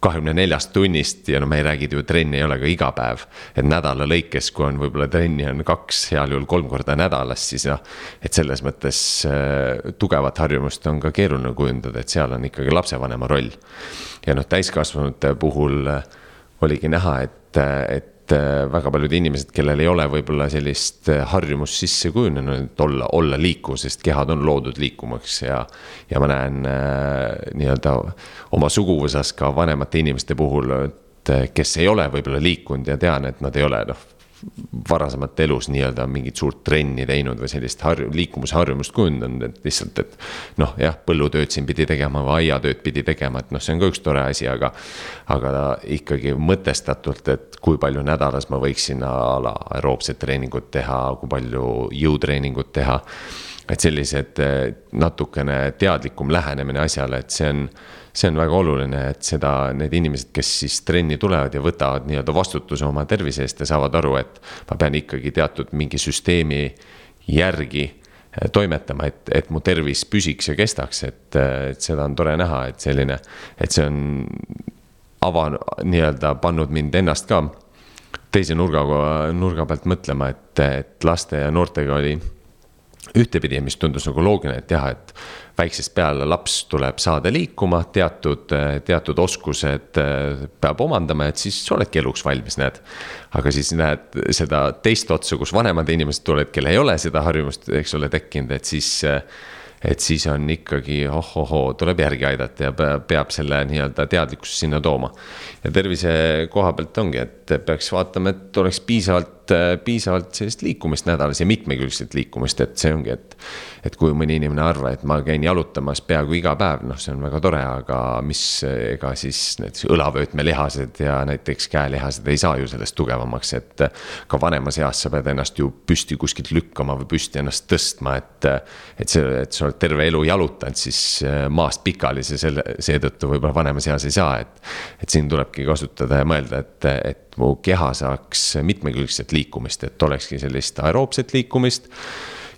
kahekümne neljast tunnist ja no me ei räägi ju, trenni ei ole ka iga päev. et nädala lõikes, kui on võib-olla trenni on kaks, heal juhul kolm korda nädalas, siis noh. et selles mõttes äh, tugevat harjumust on ka keeruline kujundada, et seal on ikkagi lapsevanema roll. ja noh, täiskasvanute puhul äh, oligi näha, et, äh, et et äh, väga paljud inimesed, kellel ei ole võib-olla sellist äh, harjumust sisse kujunenud, et olla, olla liikuv, sest kehad on loodud liikumaks ja. ja ma näen äh, nii-öelda oma suguvõsas ka vanemate inimeste puhul, et kes ei ole võib-olla liikunud ja tean, et nad ei ole noh varasemalt elus nii-öelda mingit suurt trenni teinud või sellist harju-, liikumisharjumust kujundanud, et lihtsalt, et. noh, jah, põllutööd siin pidi tegema või aiatööd pidi tegema, et noh, see on ka üks tore asi, aga. aga ikkagi mõtestatult, et kui palju nädalas ma võiksin a la aeroobset treeningut teha, kui palju jõutreeningut teha et sellised natukene teadlikum lähenemine asjale, et see on see on väga oluline, et seda, need inimesed, kes siis trenni tulevad ja võtavad nii-öelda vastutuse oma tervise eest ja saavad aru, et ma pean ikkagi teatud mingi süsteemi järgi eh, toimetama, et, et mu tervis püsiks ja kestaks, et, et seda on tore näha, et selline, et see on ava-, nii-öelda pannud mind ennast ka teise nurga, nurga pealt mõtlema, et, et laste ja noortega oli ühtepidi, mis tundus nagu loogiline, et jah, et väiksest peale laps tuleb saada liikuma, teatud, teatud oskused äh, peab omandama, et siis oledki eluks valmis, näed. aga siis näed seda teist otsa, kus vanemad inimesed tulevad, kellel ei ole seda harjumust, eks ole, tekkinud, et siis et siis on ikkagi oh-ohoo, tuleb järgi aidata ja peab selle nii-öelda teadlikkuse sinna tooma. ja tervise koha pealt ongi, et peaks vaatama, et oleks piisavalt, piisavalt sellist liikumist nädalas ja mitmekülgset liikumist, et see ongi, et. et kui mõni inimene arvab, et ma käin jalutamas peaaegu iga päev, noh, see on väga tore, aga mis, ega siis näiteks õlavöötmelihased ja näiteks käelihased ei saa ju sellest tugevamaks, et. ka vanemas eas sa pead ennast ju püsti kuskilt lükkama või püsti ennast tõstma, et, et see, et sa oled terve elu jalutanud, siis maast pikali see selle, seetõttu võib-olla vanemas eas ei saa, et. et siin tulebki kasutada ja mõelda, et, et mu keha saaks mitmekülgset liikumist, et olekski sellist aeroobset liikumist.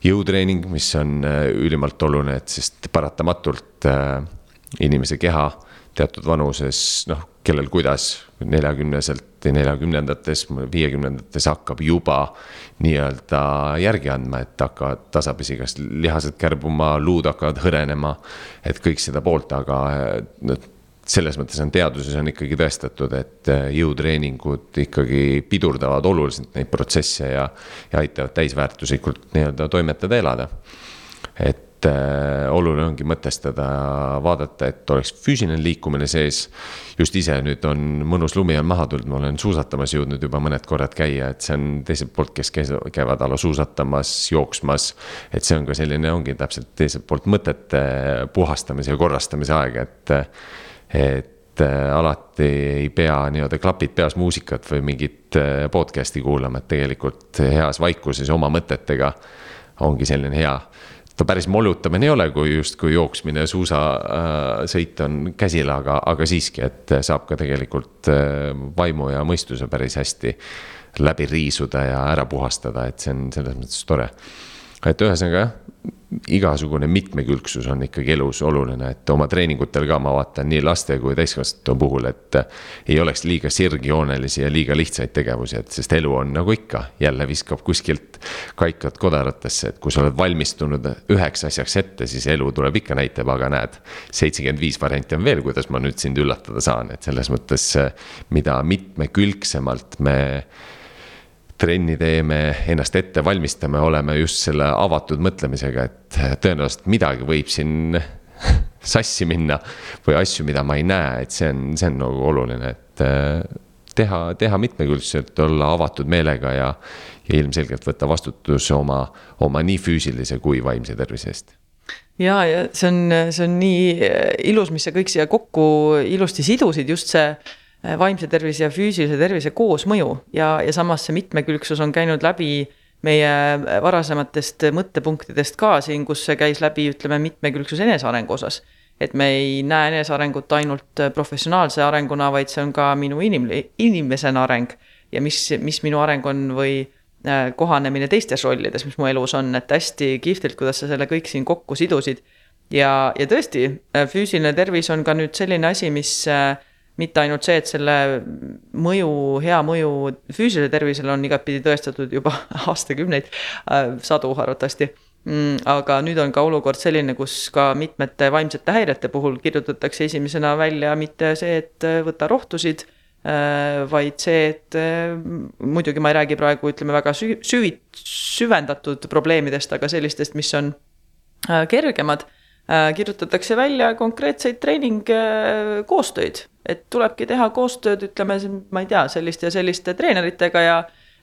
jõutreening, mis on äh, ülimalt oluline, et sest paratamatult äh, inimese keha teatud vanuses, noh, kellel kuidas, neljakümneselt ja neljakümnendates, viiekümnendates hakkab juba nii-öelda järgi andma, et hakkavad tasapisi kas lihased kärbuma, luud hakkavad hõrenema. et kõik seda poolt, aga noh selles mõttes on teaduses on ikkagi tõestatud, et äh, jõutreeningud ikkagi pidurdavad oluliselt neid protsesse ja, ja aitavad täisväärtuslikult nii-öelda toimetada, elada. et äh, oluline ongi mõtestada, vaadata, et oleks füüsiline liikumine sees. just ise nüüd on mõnus lumi on maha tulnud, ma olen suusatamas jõudnud juba mõned korrad käia, et see on teiselt poolt, kes käivad ala suusatamas, jooksmas. et see on ka selline, ongi täpselt teiselt poolt mõtete puhastamise ja korrastamise aeg, et et äh, alati ei pea nii-öelda klapid peas muusikat või mingit äh, podcast'i kuulama, et tegelikult heas vaikuses oma mõtetega ongi selline hea. ta päris molutamine ei ole, kui justkui jooksmine suusasõit on käsil, aga, aga siiski, et saab ka tegelikult äh, vaimu ja mõistuse päris hästi läbi riisuda ja ära puhastada, et see on selles mõttes tore. et ühesõnaga jah igasugune mitmekülgsus on ikkagi elus oluline, et oma treeningutel ka ma vaatan nii laste kui täiskasvanute puhul, et. ei oleks liiga sirgjoonelisi ja liiga lihtsaid tegevusi, et sest elu on nagu ikka, jälle viskab kuskilt kaikad kodaratesse, et kui sa oled valmistunud üheks asjaks ette, siis elu tuleb ikka näitab, aga näed. seitsekümmend viis varianti on veel, kuidas ma nüüd sind üllatada saan, et selles mõttes, mida mitmekülgsemalt me trenni teeme, ennast ette valmistame, oleme just selle avatud mõtlemisega, et tõenäoliselt midagi võib siin sassi minna. või asju, mida ma ei näe, et see on, see on nagu oluline, et äh, teha, teha mitmekülgselt, olla avatud meelega ja. ja ilmselgelt võtta vastutus oma, oma nii füüsilise kui vaimse tervise eest ja, ja see on, see on nii ilus, mis sa kõik siia kokku ilusti sidusid, just see Äh, vaimse tervise ja füüsilise tervise koosmõju ja, ja samas see mitmekülgsus on käinud läbi meie varasematest mõttepunktidest ka siin, kus see käis läbi, ütleme, mitmekülgsus enesearengu osas. et me ei näe enesearengut ainult professionaalse arenguna, vaid see on ka minu inim-, inimesena areng. ja mis, mis minu areng on või äh, kohanemine teistes rollides, mis mu elus on, et hästi kihvtilt, kuidas sa selle kõik siin kokku sidusid. ja, ja tõesti, äh, füüsiline tervis on ka nüüd selline asi, mis mitte ainult see, et selle mõju, hea mõju füüsilisele tervisele on igatpidi tõestatud juba aastakümneid, äh, sadu arvatavasti mm,. aga nüüd on ka olukord selline, kus ka mitmete vaimsete häirete puhul kirjutatakse esimesena välja mitte see, et äh, võta rohtusid äh, vaid see, et muidugi ma ei räägi praegu, ütleme väga süvi-, süvi-, süvendatud probleemidest, aga sellistest, mis on kergemad kirjutatakse välja konkreetseid treeningkoostöid, et tulebki teha koostööd, ütleme, ma ei tea, selliste ja selliste treeneritega ja.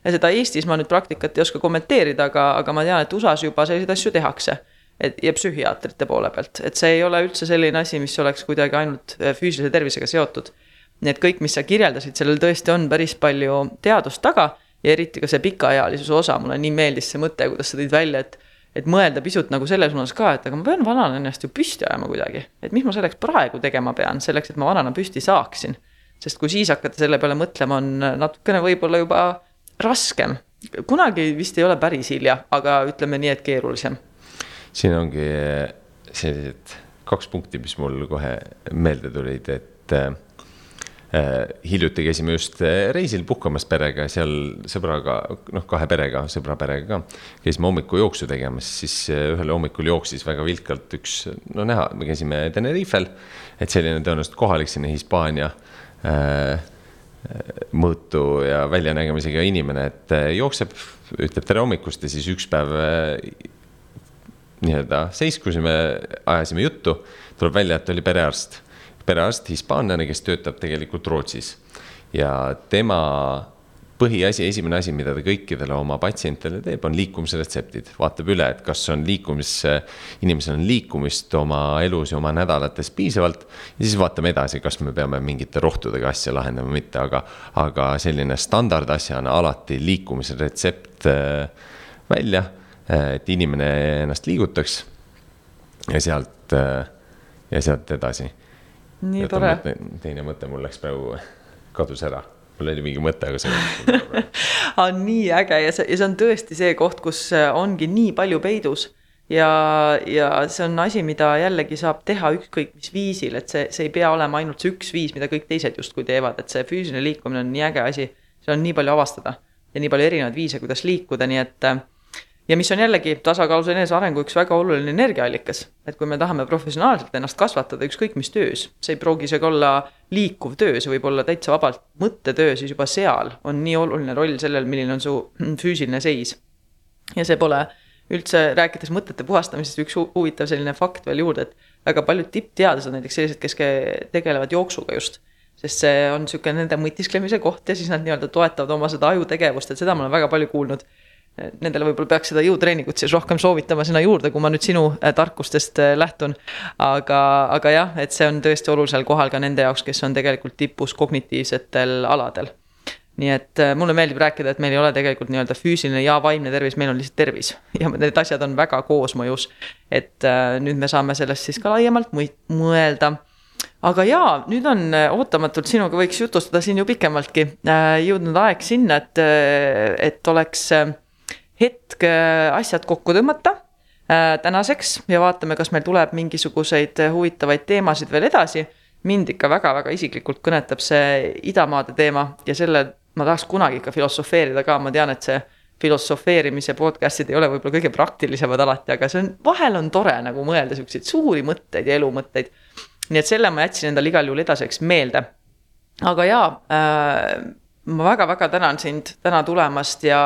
ja seda Eestis ma nüüd praktikat ei oska kommenteerida, aga, aga ma tean, et USA-s juba selliseid asju tehakse. et ja psühhiaatrite poole pealt, et see ei ole üldse selline asi, mis oleks kuidagi ainult äh, füüsilise tervisega seotud. nii et kõik, mis sa kirjeldasid, sellel tõesti on päris palju teadust taga ja eriti ka see pikaealisuse osa, mulle nii meeldis see mõte, kuidas sa tõid välja, et et mõelda pisut nagu selles suunas ka, et aga ma pean vanana ennast ju püsti ajama kuidagi. et mis ma selleks praegu tegema pean, selleks, et ma vanana püsti saaksin. sest kui siis hakata selle peale mõtlema, on natukene võib-olla juba raskem. kunagi vist ei ole päris hilja, aga ütleme nii, et keerulisem. siin ongi sellised kaks punkti, mis mul kohe meelde tulid, et hiljuti käisime just reisil puhkamas perega, seal sõbraga, noh, kahe perega, sõbra perega ka. käisime hommikujooksu tegemas, siis ühel hommikul jooksis väga vilkalt üks, no näha, me käisime Tenerifel. et selline tõenäoliselt kohalik selline Hispaania äh, mõõtu ja väljanägemisega inimene, et äh, jookseb, ütleb tere hommikust ja siis üks päev äh, nii-öelda seiskusime, ajasime juttu, tuleb välja, et oli perearst. Perearst, hispaanlane, kes töötab tegelikult Rootsis ja tema põhiasi, esimene asi, mida ta kõikidele oma patsientidele teeb, on liikumisretseptid, vaatab üle, et kas on liikumis, inimesel on liikumist oma elus ja oma nädalates piisavalt. ja siis vaatame edasi, kas me peame mingite rohtudega asja lahendama või mitte, aga, aga selline standardasjana alati liikumise retsept äh, välja, äh, et inimene ennast liigutaks. ja sealt, äh, ja sealt edasi. Nii tore. teine mõte mul läks praegu, kadus ära mul oli mingi mõte, aga see on nii äge ja see, ja see on tõesti see koht, kus äh, ongi nii palju peidus. ja, ja see on asi, mida jällegi saab teha ükskõik mis viisil, et see, see ei pea olema ainult see üks viis, mida kõik teised justkui teevad, et see füüsiline liikumine on nii äge asi. seal on nii palju avastada ja nii palju erinevaid viise, kuidas liikuda, nii et äh, ja mis on jällegi tasakaalus enesearengu üks väga oluline energiaallikas. et kui me tahame professionaalselt ennast kasvatada ükskõik mis töös, see ei pruugi isegi olla liikuv töö, see võib olla täitsa vabalt mõttetöö, siis juba seal on nii oluline roll sellel, milline on su füüsiline seis. ja see pole üldse, rääkides mõtete puhastamisest, üks huvitav selline fakt veel juurde, et väga paljud tippteadlased, näiteks sellised, kes tegelevad jooksuga just sest see on niisugune nende mõtisklemise koht ja siis nad nii-öelda toetavad oma seda ajutegevust, et seda ma olen väga palju kuulnud Nendele võib-olla peaks seda jõutreeningut siis rohkem soovitama sinna juurde, kui ma nüüd sinu äh, tarkustest äh, lähtun. aga, aga jah, et see on tõesti olulisel kohal ka nende jaoks, kes on tegelikult tipus kognitiivsetel aladel. nii et äh, mulle meeldib rääkida, et meil ei ole tegelikult nii-öelda füüsiline ja vaimne tervis, meil on lihtsalt tervis ja need asjad on väga koosmõjus. et nüüd me saame sellest siis ka laiemalt mõelda aga jaa, nüüd on ootamatult sinuga võiks jutustada siin ju pikemaltki jõudnud aeg sinna, et, et oleks hetk äh, asjad kokku tõmmata äh, tänaseks ja vaatame, kas meil tuleb mingisuguseid äh, huvitavaid teemasid veel edasi. mind ikka väga-väga isiklikult kõnetab see idamaade teema ja selle ma tahaks kunagi ikka filosofeerida ka, ma tean, et see filosofeerimise podcast'id ei ole võib-olla kõige praktilisemad alati, aga see on, vahel on tore nagu mõelda siukseid suuri mõtteid ja elumõtteid. nii et selle ma jätsin endale igal juhul edasiseks meelde. aga jaa äh,, ma väga-väga tänan sind täna tulemast ja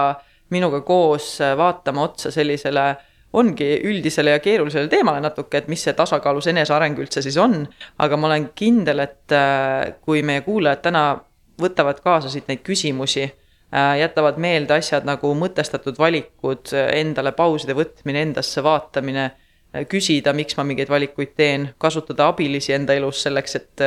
minuga koos äh, vaatama otsa sellisele ongi üldisele ja keerulisele teemale natuke, et mis see tasakaalus eneseareng üldse siis on. aga ma olen kindel, et äh, kui meie kuulajad täna võtavad kaasa siit neid küsimusi, äh, jätavad meelde asjad nagu mõtestatud valikud, endale pauside võtmine, endasse vaatamine, küsida, miks ma mingeid valikuid teen, kasutada abilisi enda elus selleks, et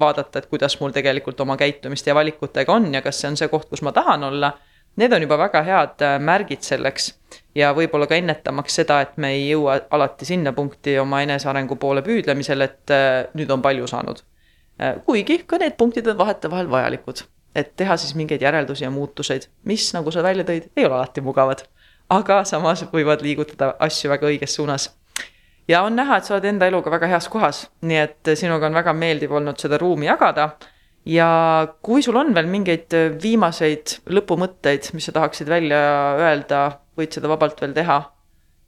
vaadata, et kuidas mul tegelikult oma käitumiste ja valikutega on ja kas see on see koht, kus ma tahan olla Need on juba väga head äh, märgid selleks ja võib-olla ka ennetamaks seda, et me ei jõua alati sinna punkti oma enesearengu poole püüdlemisel, et äh, nüüd on palju saanud. Äh, kuigi ka need punktid on vahetevahel vajalikud, et teha siis mingeid järeldusi ja muutuseid, mis, nagu sa välja tõid, ei ole alati mugavad. aga samas võivad liigutada asju väga õiges suunas ja on näha, et sa oled enda eluga väga heas kohas, nii et sinuga on väga meeldiv olnud seda ruumi jagada ja kui sul on veel mingeid äh, viimaseid lõpumõtteid, mis sa tahaksid välja öelda, võid seda vabalt veel teha.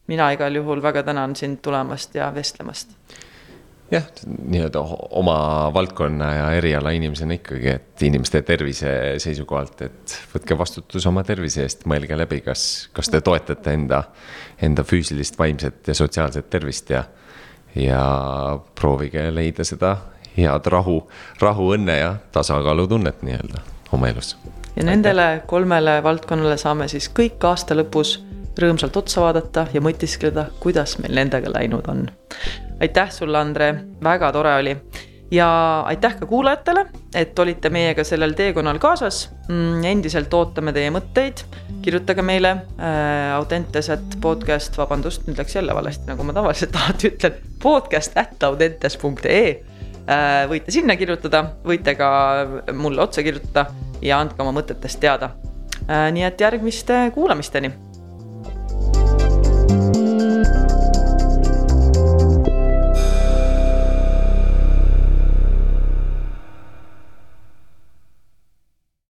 mina igal juhul väga tänan sind tulemast ja vestlemast. jah, nii-öelda oma valdkonna ja eriala inimesena ikkagi, et inimeste tervise seisukohalt, et võtke vastutus oma tervise eest, mõelge läbi, kas, kas te toetate enda, enda füüsilist, vaimset ja sotsiaalset tervist ja ja proovige leida seda head rahu, rahu, õnne ja tasakaalutunnet nii-öelda oma elus. ja nendele kolmele valdkonnale saame siis kõik aasta lõpus rõõmsalt otsa vaadata ja mõtiskleda, kuidas meil nendega läinud on. aitäh sulle, Andre, väga tore oli ja aitäh ka kuulajatele, et olite meiega sellel teekonnal kaasas. Mm, endiselt ootame teie mõtteid, kirjutage meile äh, Audentes at podcast, vabandust, nüüd läks jälle valesti, nagu ma tavaliselt alati ütlen, podcast at audentes.ee võite sinna kirjutada, võite ka mulle otsa kirjutada ja andke oma mõtetest teada. Äh, nii et järgmiste kuulamisteni